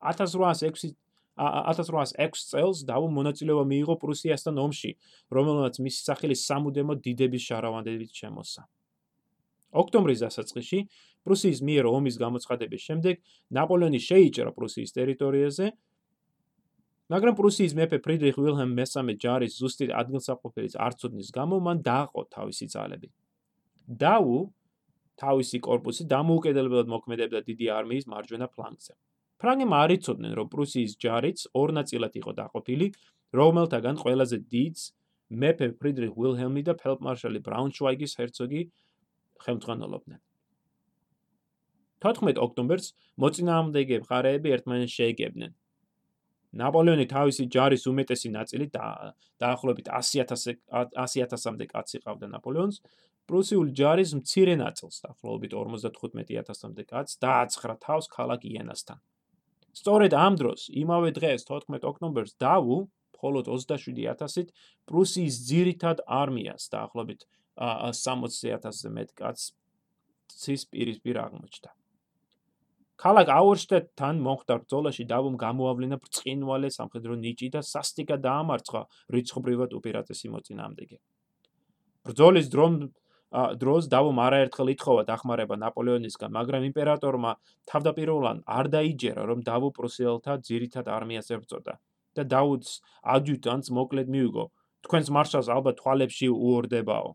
1806 1806 წელს დავუ მონაწილეობა მიიღო პრუსიასთან ომში, რომელმაც მისი სახელი სამუდემო დიდების შარავანდებით შემოსა. ოქტომბრის დასაწყისში პრუსიის მიერ ომის გამოცხადების შემდეგ ნაპოლეონი შეიჭრა პრუსიის ტერიტორიაზე, მაგრამ პრუსიის მეფე ფრიდრიხ ვილჰელმ მესამე ჯარის ზუსტი ადგილსამყოფელის არ ცოდნის გამო მან დააყო თავისი ძალები. დავუ თავისი корпуსი დამოუკიდებლად მოქმედებდა დიდი არმიის მარჯვენა ფლანგზე. ფრანგებმა არ იცოდნენ, რომ პრუსიის ჯარიც ორ ნაწილად იყო დაყოფილი, რომელთაგან ყველაზე დიდს მეფე ფრიდრიხ ვილჰელმი და ფელდმარშალი ბრაუნშვაიგის ჰერცოგი ხელმძღვანელობდნენ. 14 ოქტომბერს მოწინააღმდეგე მხარეები ერთმანეთს შეეგებნენ. ნაპოლეონი თავისი ჯარის უმეტესი ნაწილი დაახლოებით 100000-მდე კაცი ყავდა ნაპოლეონს, პრუსიული ჯარის მცირე ნაწილს, დაახლოებით 55000-მდე კაცს დააცხრა თავს ქალაქ იენასთან. სწორედ ამ დროს იმავე დღეს 14 ოქტომბერს დავუ მხოლოდ 27000-ით პრუსიის ძირითად არმიას დაახლოებით 60000-ზე მეტ კაცს ცის პირისპირ აღმოჩნდა ქალაქ აურშტეტთან მომხდარ ბრძოლაში დავუმ გამოავლინა ბრწყინვალე სამხედრო ნიჭი და სასტიკა დაამარცხა რიცხობრივად უპირატესი მოწინააღმდეგე. ბრძოლის დრომ დროს დავუმ არაერთხელ ითხოვა დახმარება ნაპოლეონისგან, მაგრამ იმპერატორმა თავდაპირველად არ დაიჯერა, რომ დავუ პრუსიელთა ძირითად არმიას ებრძოდა და დაუდს ადიუტანტს მოკლედ მიუგო. თქვენს მარშალს ალბათ თვალებში უორდებაო.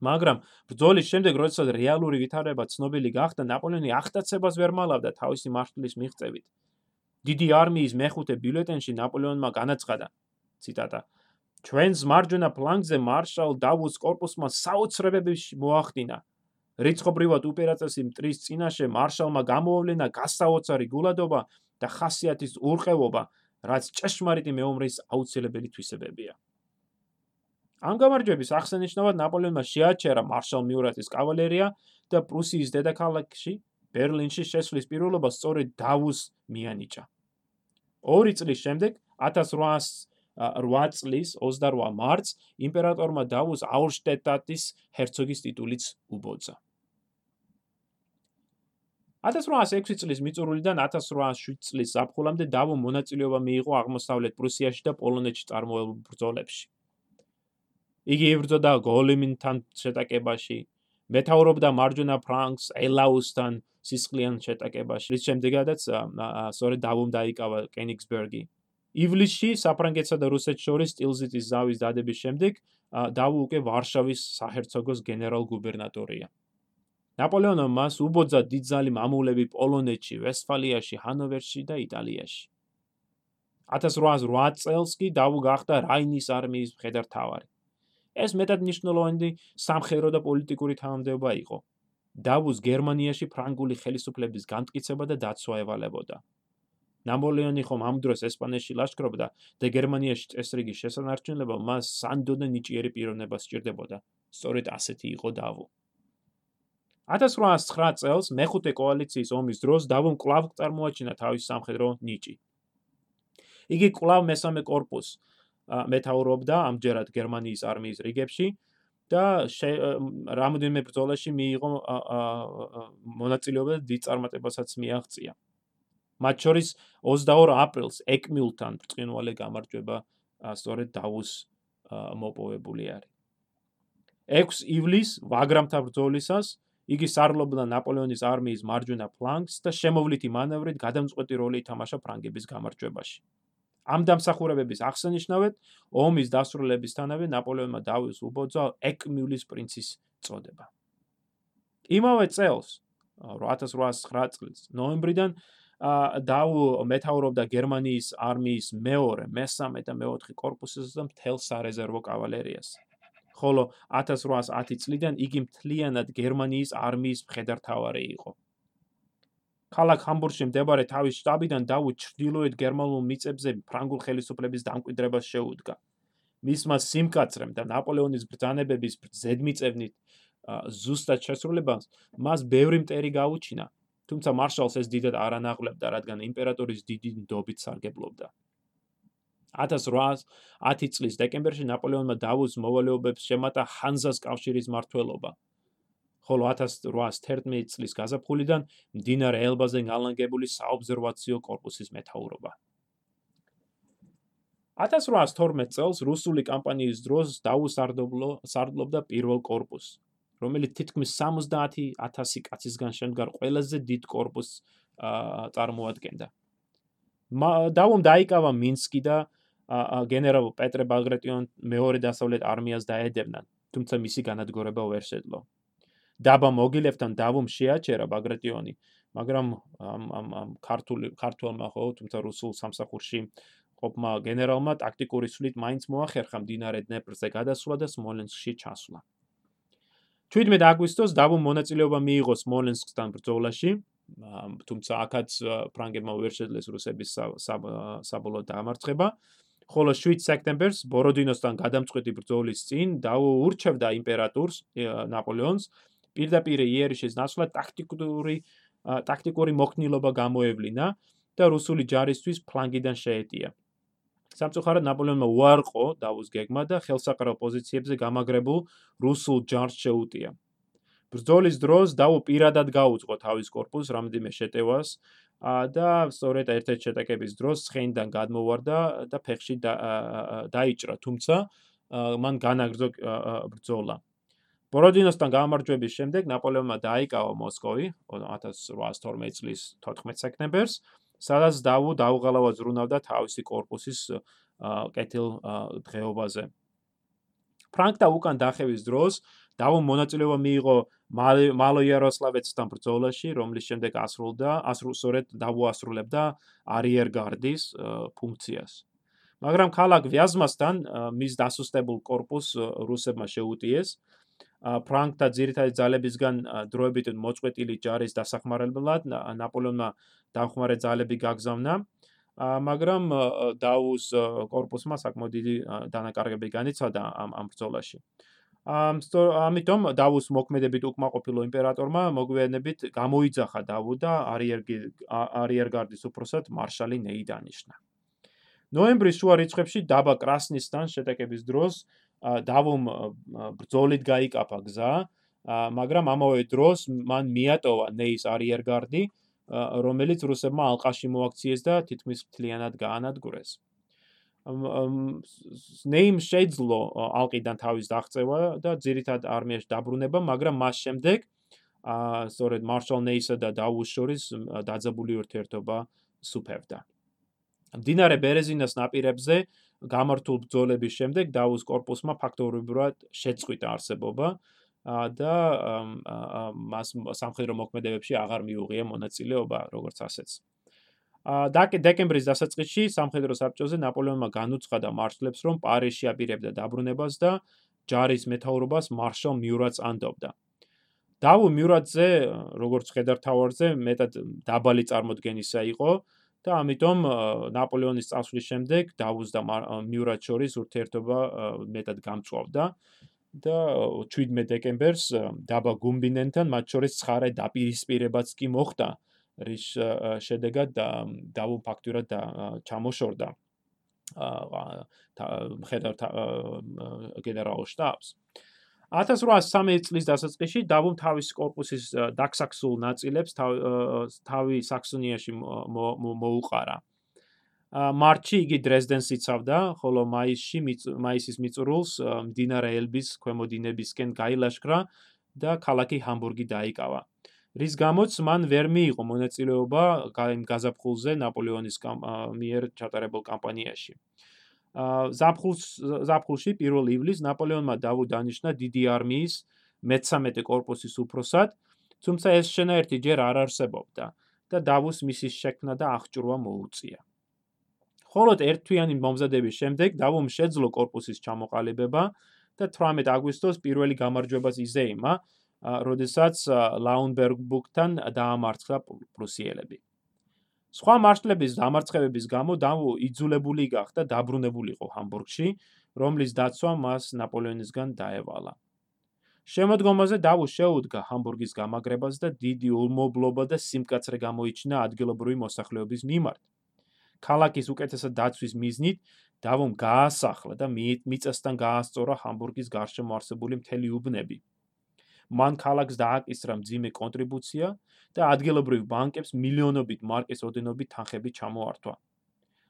მაგრამ ბრძოლის შემდეგ, როდესაც რეალური ვითარება ცნობილი გახდა, ნაპოლეონი ახტაცებას ვერ მალავდა თავისი მარშლის მიღწევით. დიდი არმიის მეხუთე ბიულეტენში ნაპოლეონმა განაცხადა: ციტატა: ჩვენს მარჯვენა ფლანგზე მარშალ დავუს კორპუსმა საოცრებები მოახდინა. რიცხობრივად ოპერაციის მტრის წინაშე მარშალმა გამოავლენა გასაოცარი გულადობა და ხასიათის ურყევობა, რაც ჭეშმარიტი მეომრის აუცილებელი თვისებებია. ამ გამარჯვების აღსანიშნავად ნაპოლეონმა შეაჩერა მარშალ მიურატის კავალერია და პრუსიის დედაქალაქში ბერლინში შესვლის პირველობა სწორედ დავუს მიანიჭა. ორი წლის შემდეგ 1800 8 წლის 28 მარტს იმპერატორმა დავუს აურშტეტატის ჰერცოგის ტიტულიც უბოძა. 1806 წლის მიწურულიდან 1807 წლის აპრილამდე დავო მონაწილეობა მიიღო აღმოსავლეთ პრუსიაში და პოლონეთში წარმოებულ ბრძოლებში. იგი იბრძოდა გოლემინთან შეტაკებაში, მეთაურობდა მარჯვენა ფრანკს ელაუსთან სისხლიან შეტაკებაში, რის შემდეგაც სწორედ დავომ დაიკავა კენიგსბერგი. ივლისში საფრანგეთსა და რუსეთს შორის სტილზიტის ზავის დადების შემდეგ დავუ უკვე ვარშავის საჰერცოგოს გენერალ-გუბერნატორია. ნაპოლეონმა მას უბოძა დიდძალი მამულები პოლონეთში, ვესტფალიაში, ჰანოვერში და იტალიაში. 1808 წელს კი დავუ გახდა რაინის არმიის მხედართავარი. ეს მეტად მნიშვნელოვანი სამხედრო და პოლიტიკური თანამდებობა იყო. დავუს გერმანიაში ფრანგული ხელისუფლების განმტკიცება და დაცვა ევალებოდა. ნაპოლეონი ხომ ამ დროს ესპანეთში ლაშქრობდა და გერმანიაში წესრიგის შესანარჩუნებლად მას სანდოდე ნიჭიერი პიროვნება სჭირდებოდა. სწორედ ასეთი იყო დავო. 1809 წელს მეხუთე კოალიციის ომის დროს დავომ კვლავ წარმოაჩინა თავის სამხედრო ნიჭი. იგი კვლავ მესამე корпуს მეთაურობდა ამჯერად გერმანიის არმიის რიგებში და რამოდენიმე ბრძოლაში მიიღო მონაწილეობა და დიდ წარმატებასაც მიაღწია. მათ შორის 22 აპრილს ეკმიულთან ბრწყინვალე გამარჯვება სწორედ დავუს მოპოვებული არის. 6 ივლისს ვაგრამთა ბრძოლისას იგი სარლობდა ნაპოლეონის არმიის მარჯვენა ფლანგს და შემოვლითი მანევრით გადამწყვეტი როლი ითამაშა ფრანგების გამარჯვებაში. ამ დამსახურებების აღსანიშნავად ომის დასრულებისთანავე ნაპოლეონმა დავის უბოძა ეკმიulis პრინცის წოდება. იმავე წელს 1809 წლის ნოემბრიდან დაუ მეთაურობდა გერმანიის არმიის მეორე, მესამე და მეოთხე корпуსს და მთელ სარეზერვო კავალერიას. ხოლო 1810 წლიდან იგი მთლიანად გერმანიის არმიის მხედართავარი იყო. ქალაქ ჰამბურგში მდებარე თავის შტაბიდან დაუ ჩრდილოეთ გერმანულ მიწებზე ფრანგულ ხელისუფლების დამკვიდრებას შეუდგა. მისმა სიმკაცრემ და ნაპოლეონის ბრძანებების ზედმიწევნით ზუსტად შესრულებას მას ბევრი მტერი გაუჩინა თუმცა მარშალს ეს დიდად არ ანაღლებდა, რადგან იმპერატორის დიდი ნდობით სარგებლობდა. 1810 წლის დეკემბერში ნაპოლეონმა დავუს მოვალეობებს შემატა ჰანზას კავშირის მართლობა. ხოლო 1811 წლის გაზაფხულიდან მდინარე ელბაზე განლაგებული საობზერვაციო კორპუსის მეთაურობა. 1812 წელს რუსული კამპანიის დროს დაუსარდობლო სარდლობდა პირველ კორპუსს, რომელიც თითქმის 70000 კაცისგან შემდგარ ყველაზე დიდ კორპუსს წარმოადგენდა. დავუმ დაიკავა მინსკი და გენერალ პეტრე ბაგრატიონ მეორე დასავლეთ არმიას დაედევნა, თუმცა მისი განადგურება ვერ შეძლო. დაბა მოგილევთან დავუმ შეაჩერა ბაგრატიონი, მაგრამ ამ ამ ამ ქართული ქართულმა ხო, თუმცა რუსულ სამსახურში ყოფმა გენერალმა ტაქტიკური სვლით მაინც მოახერხა მდინარე დნეპრზე გადასვლა და სმოლენსკში ჩასვლა. 17 აგვისტოს დავუმ მონაწილეობა მიიღო სმოლენსკთან ბრძოლაში, თუმცა აქაც ფრანგებმა ვერ შეძლეს რუსების საბოლოო დამარცხება. ხოლო 7 სექტემბერს ბოროდინოსთან გადამწყვეტი ბრძოლის წინ დაურჩევდა იმპერატორს ნაპოლეონს პირდაპირ იერიშის ნაცვლად ტაქტიკური ტაქტიკური მოქნილობა გამოევლინა და რუსული ჯარისთვის ფლანგიდან შეეტია. სამწუხაროდ ნაპოლეონმა უარყო დავუს გეგმა და ხელსაყრელ პოზიციებზე გამაგრებულ რუსულ ჯარს შეუტია. ბრძოლის დროს დავუ პირადად გაუძღო თავის корпуს რამდენიმე შეტევას და სწორედ ერთ-ერთ შეტაკების დროს ცხენიდან გადმოვარდა და ფეხში დაიჭრა, თუმცა მან განაგრძო ბრძოლა. ბოროდინოსთან გამარჯვების შემდეგ ნაპოლეონმა დაიკავა მოსკოვი 1812 წლის 14 სექტემბერს სადაც დავუდ აუღალავა ზრუნავდა თავისი корпуსის კეთილ დღეობაზე. ფრანკთა უკან დახევის დროს დავომ მონაწილეობა მიიღო მალოიაროსლავეთთან ბრძოლაში, რომლის შემდეგ ასრულდა, ასრულსორეთ დავოასრულებდა არიერგარდის ფუნქციას. მაგრამ ქალაქ ვიაზმასთან მის დასუსტებულ корпуს რუსებმა შეუტიეს ფრანკთა ძირითადი ძალებისგან დროებითად მოწყვეტილი ჯარის დასახმარებლად ნაპოლეონმა დამხმარე ძალები გაგზავნა მაგრამ დაუს корпуსმა საკმაოდ დიდი დანაკარგები განიცადა ამ ამ ბრძოლაში. ამიტომ დავუს მოქმედებით უკმაყოფილო იმპერატორმა მოგვიანებით გამოიძახა დავუ და არიერგარდის უფროსად მარშალი ნეი დანიშნა. ნოემბრის შუა რიცხვებში დაბა კრასნისთან შეტაკების დროს დავუმ ბრძოლით გაიკაფა გზა, მაგრამ ამავე დროს მან მიატოვა ნეის არიერგარდი რომელიც რუსებმა ალყაში მოაქციეს და თითქმის მთლიანად გაანადგურეს. ნეიმ შეძლო ალყიდან თავის დაღწევა და ძირითად არმიაში დაბრუნება, მაგრამ მას შემდეგ აა სწორედ მარშალ ნეისა და დაუს შორის დაძაბული ურთიერთობა სუფევდა. დინარე ბერეზინას ნაპირებზე გამართულ ბრძოლების შემდეგ დაუს корпуსმა ფაქტობრივად შეწყვიტა არსებობა და მას სამხედრო მოქმედებებში აღარ მიუღია მონაწილეობა როგორც ასეც. დეკემბრის დასაწყისში სამხედრო საბჭოზე ნაპოლეონმა განუცხადა მარშლებს, რომ პარიზში აპირებდა დაბრუნებას და ჯარის მეთაურობას მარშალ მიურატს ანდობდა. დავუ მიურატზე, როგორც ხედართავარზე, მეტად დაბალი წარმოდგენისა იყო, და ამიტომ ნაპოლეონის წასვლის შემდეგ დავუს და მიურატ შორის ურთიერთობა მეტად გამწვავდა. და 17 დეკემბერს დაბა გუმბინენთან მათ შორის ცხარე დაპირისპირებაც კი მოხდა რის შედეგად დავუ ფაქტურად და ჩამოშორდა აა მხედარ გენერალ შტაბს 1813 წლის დასაწყისში დავუმ თავის корпуსის დაქსაქსულ ნაწილებს თავი საქსონიაში მოუყარა. მარტში იგი დრეზდენს იცავდა, ხოლო მაისში მაისის მიწურულს მდინარე ელბის ქვემოდინებისკენ გაილაშქრა და ქალაქი ჰამბურგი დაიკავა. რის გამოც მან ვერ მიიღო მონაწილეობა გაზაფხულზე ნაპოლეონის მიერ ჩატარებულ კამპანიაში. ზაფხულს ზაფხულში 1 ივლისს ნაპოლეონმა დავუ დანიშნა დიდი არმიის მე-13 корпуსის უფროსად, თუმცა ეს შენაერთი ჯერ არ არსებობდა და დავუს მისის შექმნა და აღჭურვა მოუწია. მხოლოდ ერთთვიანი მომზადების შემდეგ დავუმ შეძლო корпуსის ჩამოყალიბება და 18 აგვისტოს პირველი გამარჯვებას იზეიმა, როდესაც ლაუნბერგბუქთან დაამარცხა პრუსიელები. სხვა მარშლების დამარცხებების გამო დავუ იძულებული გახდა დაბრუნებულიყო ჰამბურგში, რომლის დაცვა მას ნაპოლეონისგან დაევალა. შემოდგომაზე დავუ შეუდგა ჰამბურგის გამაგრებას და დიდი ულმობლობა და სიმკაცრე გამოიჩინა ადგილობრივი მოსახლეობის მიმართ. ქალაქის უკეთესად დაცვის მიზნით დავუმ გაასახლა და მიწასთან გაასწორა ჰამბურგის გარშემო არსებული მთელი უბნები. მან ქალაქს დააკისრა მძიმე კონტრიბუცია და ადგილობრივ ბანკებს მილიონობით მარკის ოდენობით თანხები ჩამოართვა.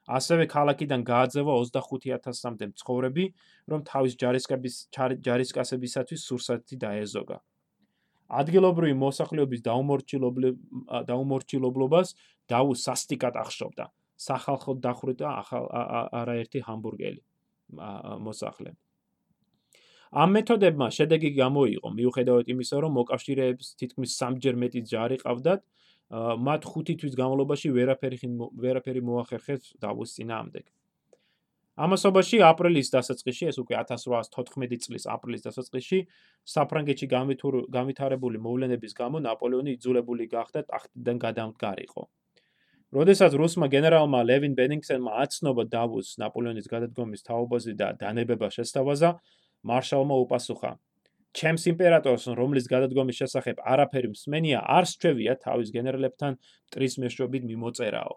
ასევე ქალაქიდან გააძევა 25000-მდე მცხოვრები, რომ თავის ჯარისკების ჯარისკაცებისათვის სურსათი დაეზოგა. ადგილობრივი მოსახლეობის დაუმორჩილებლობას დაუ სასტიკად ახშობდა. სახალხო დახვრიტა არაერთი ჰამბურგელი მოსახლე. ამ მეთოდებმა შედეგი გამოიღო, მიუხედავად იმისა, რომ მოკავშირეებს თითქმის სამჯერ მეტი ჯარი ყავდათ, მათ 5 თვის განმავლობაში ვერაფერი ვერაფერი მოახერხეს დავუს წინააღმდეგ. ამასობაში აპრილის დასაწყისში, ეს უკვე 1814 წლის აპრილის დასაწყისში, საფრანგეთში გამვითარებული მოვლენების გამო ნაპოლეონი იძულებული გახდა ტახტიდან გადამდგარიყო. როდესაც რუსმა გენერალმა ლევინ ბენინგსენმა აცნობა დავუს ნაპოლეონის გადადგომის თაობაზე და დანებება შესთავაზა, მარშალმა უპასუხა: ჩემს იმპერატორს, რომლის გადადგომის შესახებ არაფერი მსმენია, არ შეჩვევია თავის გენერალებთან ტრის მეშვეობით მიმოწერაო.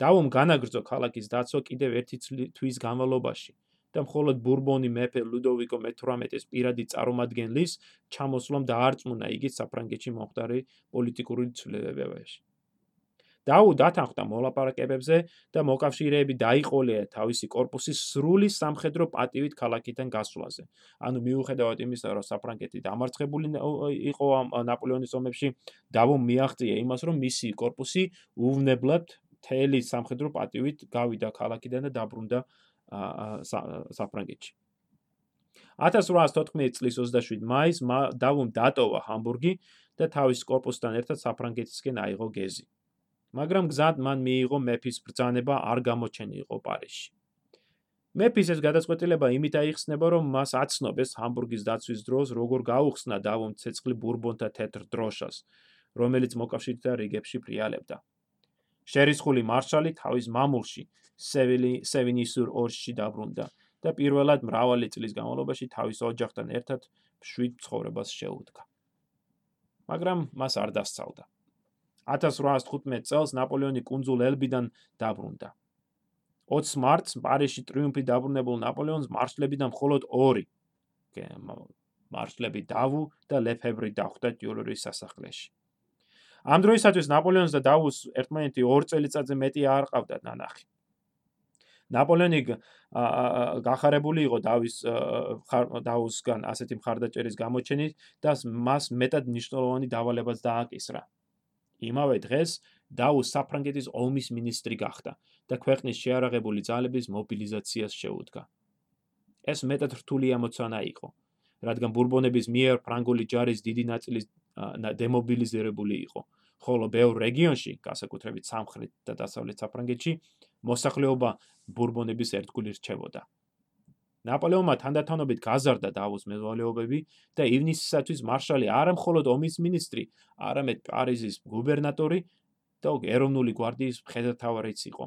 დავუმ განაგრძო ქალაქის დაცვა კიდევ ერთი თვის განმავლობაში და მხოლოდ ბურბონი მეფე ლუდოვიკო მე-18-ის პირადი წარმომადგენლის ჩამოსვლამ დაარწმუნა იგი საფრანგეთში მომხდარი პოლიტიკური ცვლილებებაში. დაუ დათანხმდა მოლაპარაკებებზე და მოკავშირეები დაიყოლია თავისი корпуსის სრული სამხედრო პატივით ქალაქიდან გასვლაზე. ანუ მიუხედავად იმისა, რომ საფრანგეთი დამარცხებული იყო ამ ნაპოლეონის ომებში, დავომ მიაღწია იმას, რომ მისი корпуსი უვნებლად მთელი სამხედრო პატივით გავიდა ქალაქიდან და დაბრუნდა საფრანგეთში. 1814 წლის 27 მაის დავომ დატოვა ჰამბურგი და თავის корпуსთან ერთად საფრანგეთისკენ აიღო გეზი. მაგრამ გზად მან მიიღო მეფის ბრძანება არ გამოჩენილიყო პარიზში. მეფის ეს გადაწყვეტილება იმით აიხსნება, რომ მას აცნობეს ჰამბურგის დაცვის დროს როგორ გაუხსნა დავომ ცეცხლი ბურბონთა თეთრ დროშას, რომელიც მოკავშირეთა რიგებში ფრიალებდა. შერისხული მარშალი თავის მამულში სევილი სევინისურ ორში დაბრუნდა და პირველად მრავალი წლის განმავლობაში თავის ოჯახთან ერთად შვიდ ცხოვრებას შეუდგა. მაგრამ მას არ დასწავდა. 1815 წელს ნაპოლეონი კუნძულ ელბიდან დაბრუნდა. 20 მარტს პარიზში ტრიუმფი დაბრუნებულ ნაპოლეონს მარშლებიდან მხოლოდ 2 მარშლები დავუ და ლეფებრი დახვდა ტიულერის სასახლეში. ამ დროისათვის ნაპოლეონს და დავუს ერთმანეთი 2 წელიწადზე მეტი არ ყავდათ ნანახი. ნაპოლეონი გახარებული იყო დავის დავუსგან ასეთი მხარდაჭერის გამოჩენით და მას მეტად ნიშნულოვანი დავალებაც დააკისრა. იმავე დღეს დაუ საფრანგეთის ომის მინისტრი გახდა და ქვეყნის შეარაღებული ძალების მობილიზაციას შეუდგა. ეს მეტად რთული ამოცანა იყო, რადგან ბურბონების მიერ ფრანგული ჯარის დიდი ნაწილი დემობილიზირებული იყო, ხოლო ბევრ რეგიონში, განსაკუთრებით სამხრეთ და დასავლეთ საფრანგეთში, მოსახლეობა ბურბონების ერთგული რჩებოდა. ნაპოლეონმა თანდათანობით გაზარდა დავუს მევალეობები და ივნისისათვის მარშალი არა მხოლოდ ომის მინისტრი, არამედ პარიზის გუბერნატორი და ეროვნული გვარდიის მხედართავარიც იყო.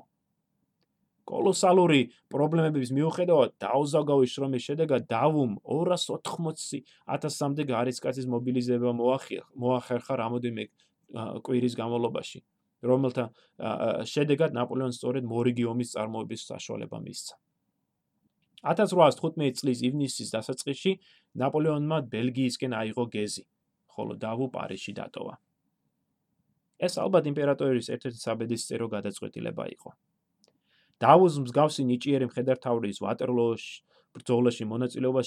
კოლოსალური პრობლემების მიუხედავად დაუზაგავის შრომის შედეგად დავუმ 280.000-მდე გარისკაცის მობილიზება მოახერხა რამოდენიმე კვირის განმავლობაში, რომელთა შედეგად ნაპოლეონს სწორედ მორიგი ომის წარმოების საშუალება მისცა. 1815 წლის ივნისის დასაწყისში ნაპოლეონმა ბელგიისკენ აიღო გეზი, ხოლო დავუ პარიზში დატოვა. ეს ალბათ იმპერატორის ერთ-ერთი საბედისწერო გადაწყვეტილება იყო. დავუს მსგავსი ნიჭიერი მხედართაურის ვატერლოოს ბრძოლაში მონაწილეობა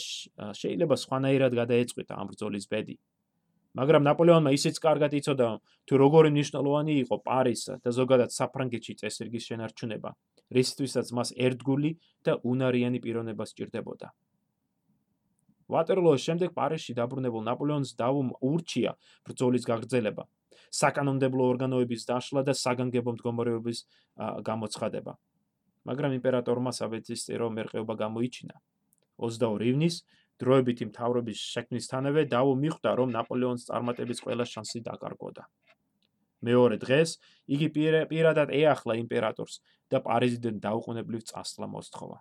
შეიძლება სხვანაირად გადაეწყვეტა ამ ბრძოლის ბედი. მაგრამ ნაპოლეონმა ისიც კარგად იცოდა, თუ როგორი მნიშვნელოვანი იყო პარიზსა და ზოგადად საფრანგეთში წესრიგის შენარჩუნება. რისთვისაც მას ერთგული და უნარიანი პიროვნება სჭირდებოდა. ვატერლოოს შემდეგ პარიზში დაბრუნებულ ნაპოლეონს დაუმ ურჩია ბრძოლის გაგრძელება, საკანონმდებლო ორგანოების დაშლა და საგანგებო მდგომარეობის გამოცხადება. მაგრამ იმპერატორმა საბერძისტერო მერყეობა გამოიჩინა. 22 ივნის დროებითი მთავრობის შექმნისთანავე დაუ მიხვდა, რომ ნაპოლეონის წარმატების ყველა შანსი დაკარგოდა. მეორე დღეს იგი პირადად ეახლა იმპერატორს და პარიზიდან დაუყოვნებლივ წასვლა მოსთხოვა.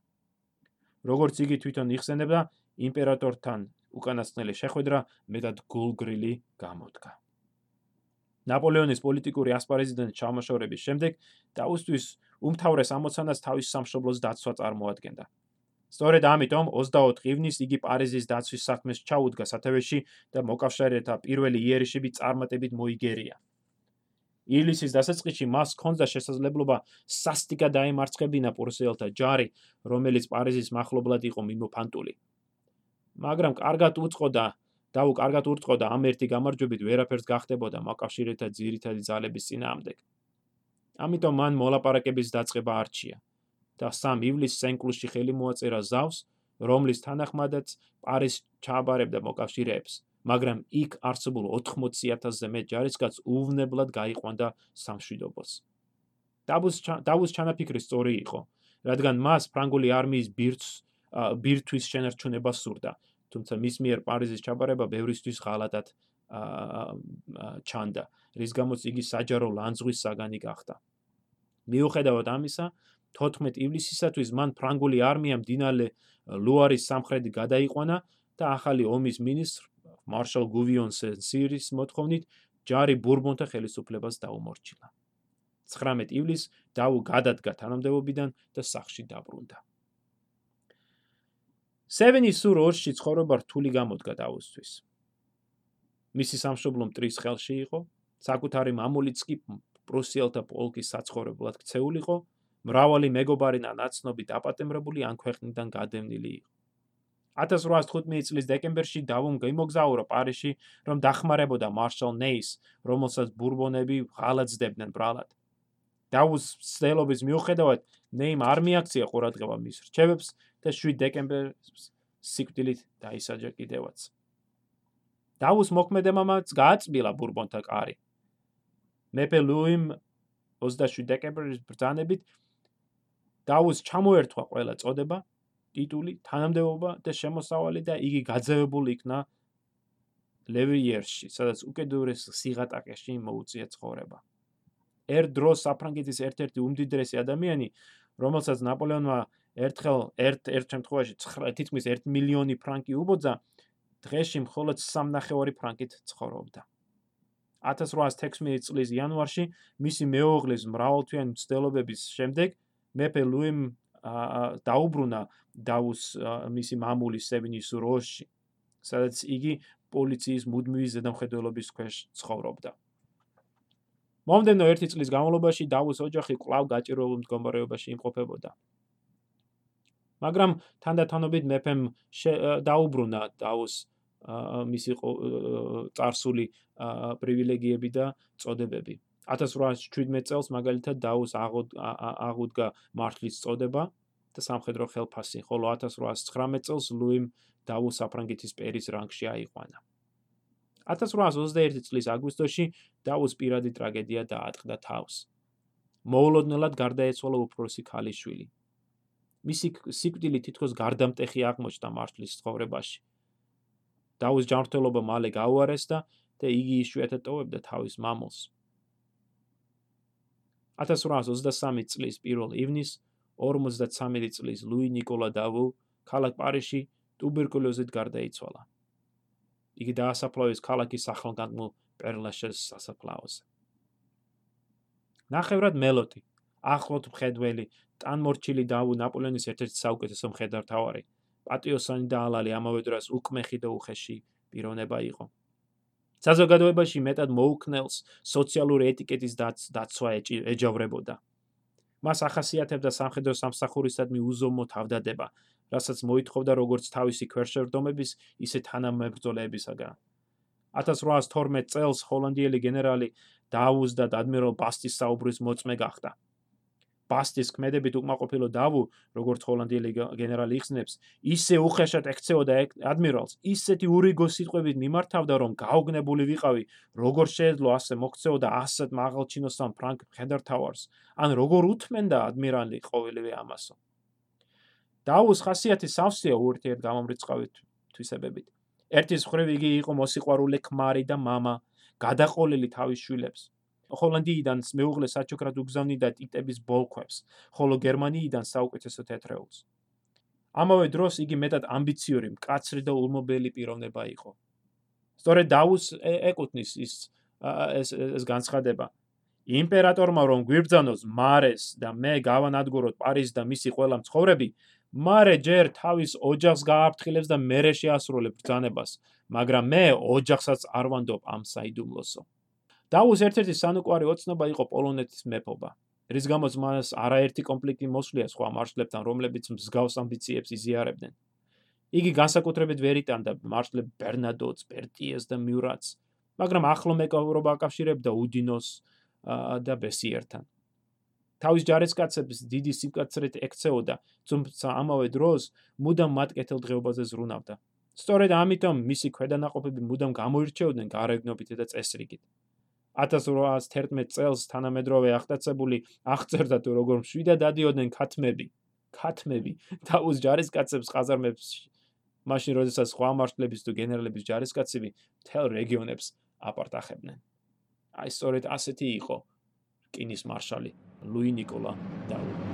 როგორც იგი თვითონ იხსენებდა, იმპერატორთან უკანასკნელი შეხვედრა მეტად გულგრილი გამოდგა. ნაპოლეონის პოლიტიკური ასპარეზიდან ჩამოშორების შემდეგ დაუსთვის უმთავრეს ამოცანას თავის სამშობლოს დაცვა წარმოადგენდა. სწორედ ამიტომ 24 ივნისს იგი პარიზის დაცვის საქმეს ჩაუდგა სათავეში და მოკავშირეთა პირველი იერიშები წარმატებით მოიგერია. ივლისის დასაწყისში მას ჰქონდა შესაძლებლობა სასტიკად დაემარცხებინა პრუსიელთა ჯარი, რომელიც პარიზის მახლობლად იყო მიმოფანტული. მაგრამ კარგად უწყოდა და უკარგად ურწყოდა ამ ერთი გამარჯვებით ვერაფერს გახდებოდა მოკავშირეთა ძირითადი ძალების წინააღმდეგ. ამიტომ მან მოლაპარაკების დაწყება არჩია და 3 ივლისს სენკლუსში ხელი მოაწერა ზავს, რომლის თანახმადაც პარიზ ჩააბარებდა მოკავშირეებს, მაგრამ იქ არსებულ 80000-ზე მეტ ჯარისკაცს უვნებლად გაიყვანდა სამშვიდობოს. დაბუს დაბუს ჩანაფიქრი სწორი იყო, რადგან მას ფრანგული არმიის ბირთს ბირთვის შენარჩუნება სურდა, თუმცა მის მიერ პარიზის ჩაბარება ბევრისთვის ღალატად ჩანდა, რის გამოც იგი საჯარო ლანძღვის საგანი გახდა. მიუხედავად ამისა, 14 ივლისისათვის მან ფრანგული არმია მდინარე ლუარის სამხრეთი გადაიყვანა და ახალი ომის მინისტრ მარშალ გუვიონ სენსირის მოთხოვნით ჯარი ბურბონთა ხელისუფლებას დაუმორჩილა. 19 ივლისს დაუ გადადგა თანამდებობიდან და სახში დაბრუნდა. სევენის სუროში ცხოვრება რთული გამოდგა დაუსთვის. მისი სამშობლო მტრის ხელში იყო, საკუთარი მამულიც კი პრუსიელთა პოლკის საცხოვრებლად ქცეულიყო, მრავალი მეგობარი და ნაცნობი დაპატემრებული ან ქვეყნიდან გადევნილი იყო. 1815 წლის დეკემბერში დავუმ გამოგზაურა პარიში, რომ დახმარებოდა მარშალ ნეის, რომელსაც ბურბონები ღალატდებდნენ ბრალად. დაუს ცდელობის მიუხედავად, ნეიმ არ მიაქცია ყურადღება მის რჩევებს და 7 დეკემბერს სიკვდილით დაისაჯა კიდევაც. დაუს მოქმედებამაც გააწმილა ბურბონთა კარი. მეფე ლუიმ 27 დეკემბრის ბრძანებით დაუს ჩამოერთვა ყველა წოდება, ტიტული, თანამდებობა და შემოსავალი და იგი გაძევებული იქნა ლევიერში, სადაც უკიდურეს სიღატაკეში მოუწია ცხოვრება. ერთ დროს საფრანგეთის ერთ-ერთი უმდიდრესი ადამიანი, რომელსაც ნაპოლეონმა ერთხელ ერთ ერთ შემთხვევაში თითქმის 1 მილიონი ფრანკი უბოძა, დღეში მხოლოდ 3.5 ფრანკით ცხოვრობდა. 1816 წლის იანვარში მისი მეუღლის მრავალთვიანი მცდელობების შემდეგ მეფე ლუიმ დაუბრუნა დაუს მისი მამულის სევინის როში, სადაც იგი პოლიციის მუდმივი ზედამხედველობის ქვეშ ცხოვრობდა. მომდენო ერთი წლის განმავლობაში დაუს ოჯახი კვლავ გაჭიროებულ მდგომარეობაში იმყოფებოდა. მაგრამ თანდათანობით მეფემ დაუბრუნა დაუს მისი წარსული პრივილეგიები და წოდებები. 1817 წელს მაგალითად დაუს აღუდგა მართლის წოდება და სამხედრო ხელფასი, ხოლო 1819 წელს ლუიმ დაუს საფრანგეთის პერის რანგში აიყვანა. 1821 წლის აგვისტოში დაუს პირადი ტრაგედია დაატყდა თავს. მოულოდნელად გარდაეცვალა უფროსი ქალიშვილი. მისი სიკვდილი თითქოს გარდამტეხი აღმოჩნდა მართლის ცხოვრებაში. დაუს ჯანმრთელობა მალე გაუარესდა და იგი იშვიათად ტოვებდა თავის მამულს. 1823 წლის 1 ივნისს 53 წლის ლუი نيكოლა დავო ქალაქ პარიზში ტუბერკულოზით გარდაიცვალა. იგი დაასაფლავეს ქალაქის ახალგაზრდა პერლაშეს სასაფლაოზე. ნახევრად მელოტი, ახლოთ მხედველი, ტანმორჩილი დავუ ნაპოლეონის ერთ-ერთი საუკეთესო მხედართავარი, პატიოსანი და ალალი ამავე დროს უკმეხი და უხეში პიროვნება იყო. საზოგადოებაში მეტად მოუქნელს სოციალური ეტიკეტის დაცვა ეჯავრებოდა. მას ახასიათებდა სამხედრო სამსახურისადმი უზომო თავდადება, რასაც მოითხოვდა როგორც თავისი ქვეშევრდომების, ისე თანამებრძოლეებისაგან. 1812 წელს ჰოლანდიელი გენერალი დაუზდა და ადმირალ ბასტის საუბრის მოწმე გახდა. ბასტის ქმედებით უკმაყოფილო დავუ, როგორც ჰოლანდიელი გენერალი იხსნებს, ისე უხეშად ექცეოდა ადმირალს, ისეთი ურიგო სიტყვებით მიმართავდა, რომ გაუგნებული ვიყავი, როგორ შეეძლო ასე მოქცეოდა ასეთმა აღალჩინოსთან ფრანკ ჰედერთავარს, ან როგორ უთმენდა ადმირალი ყოველივე ამასო. დავუს ხასიათი სავსეა უერთიერ გამომრიცხავით თვისებებით. ერთის მხრივ იგი იყო მოსიყვარულე ქმარი და мама, გადაყოლილი თავის შვილებს. ჰოლანდიიდან მეუღლე საჩუქრად უგზავნიდა ტიტების ბოლქვებს, ხოლო გერმანიიდან საუკეთესო თეთრეულს. ამავე დროს იგი მეტად ამბიციური, მკაცრი და ულმობელი პიროვნება იყო. სწორედ დაუს ეკუთნის ის ეს ეს განცხადება. იმპერატორმა რომ გვიბრძანოს მარეს და მე გავანადგუროთ პარიზს და მისი ყველა მცხოვრები, მარე ჯერ თავის ოჯახს გააფრთხილებს და მერე შეასრულებს ბრძანებას, მაგრამ მე ოჯახსაც არ ვანდობ ამ საიდუმლოსო. დაუს ერთ-ერთი სანუკვარი ოცნობა იყო პოლონეთის მეფობა. რის გამოც მას არაერთი კონფლიქტი მოსვლია სხვა მარშლებთან, რომლებიც მსგავს ამბიციებს იზიარებდნენ. იგი განსაკუთრებით ვერ იტანდა მარშლებ ბერნადოც, პერტიეს და მიურატს, მაგრამ ახლო მეკობრობა აკავშირებდა უდინოს და ბესიერთან. თავის ჯარისკაცებს დიდი სიმკაცრით ექცეოდა, თუმცა ამავე დროს მუდამ მათ კეთილდღეობაზე ზრუნავდა. სწორედ ამიტომ მისი ქვედანაყოფები მუდამ გამოირჩეოდნენ გარეგნობით და წესრიგით. 1811 წელს თანამედროვე აღტაცებული აღწერდა თუ როგორ მშვიდად დადიოდნენ ქათმები, ქათმები. თავის ჯარისკაცებს ყაზარმებს მაშინ როდესაც სხვა მარშლების თუ გენერლების ჯარისკაცები თელ რეგიონებს აპარტახებდნენ. აი სწორედ ასეთი იყო რკინის მარშალი ლუი ნიკოლა დაუ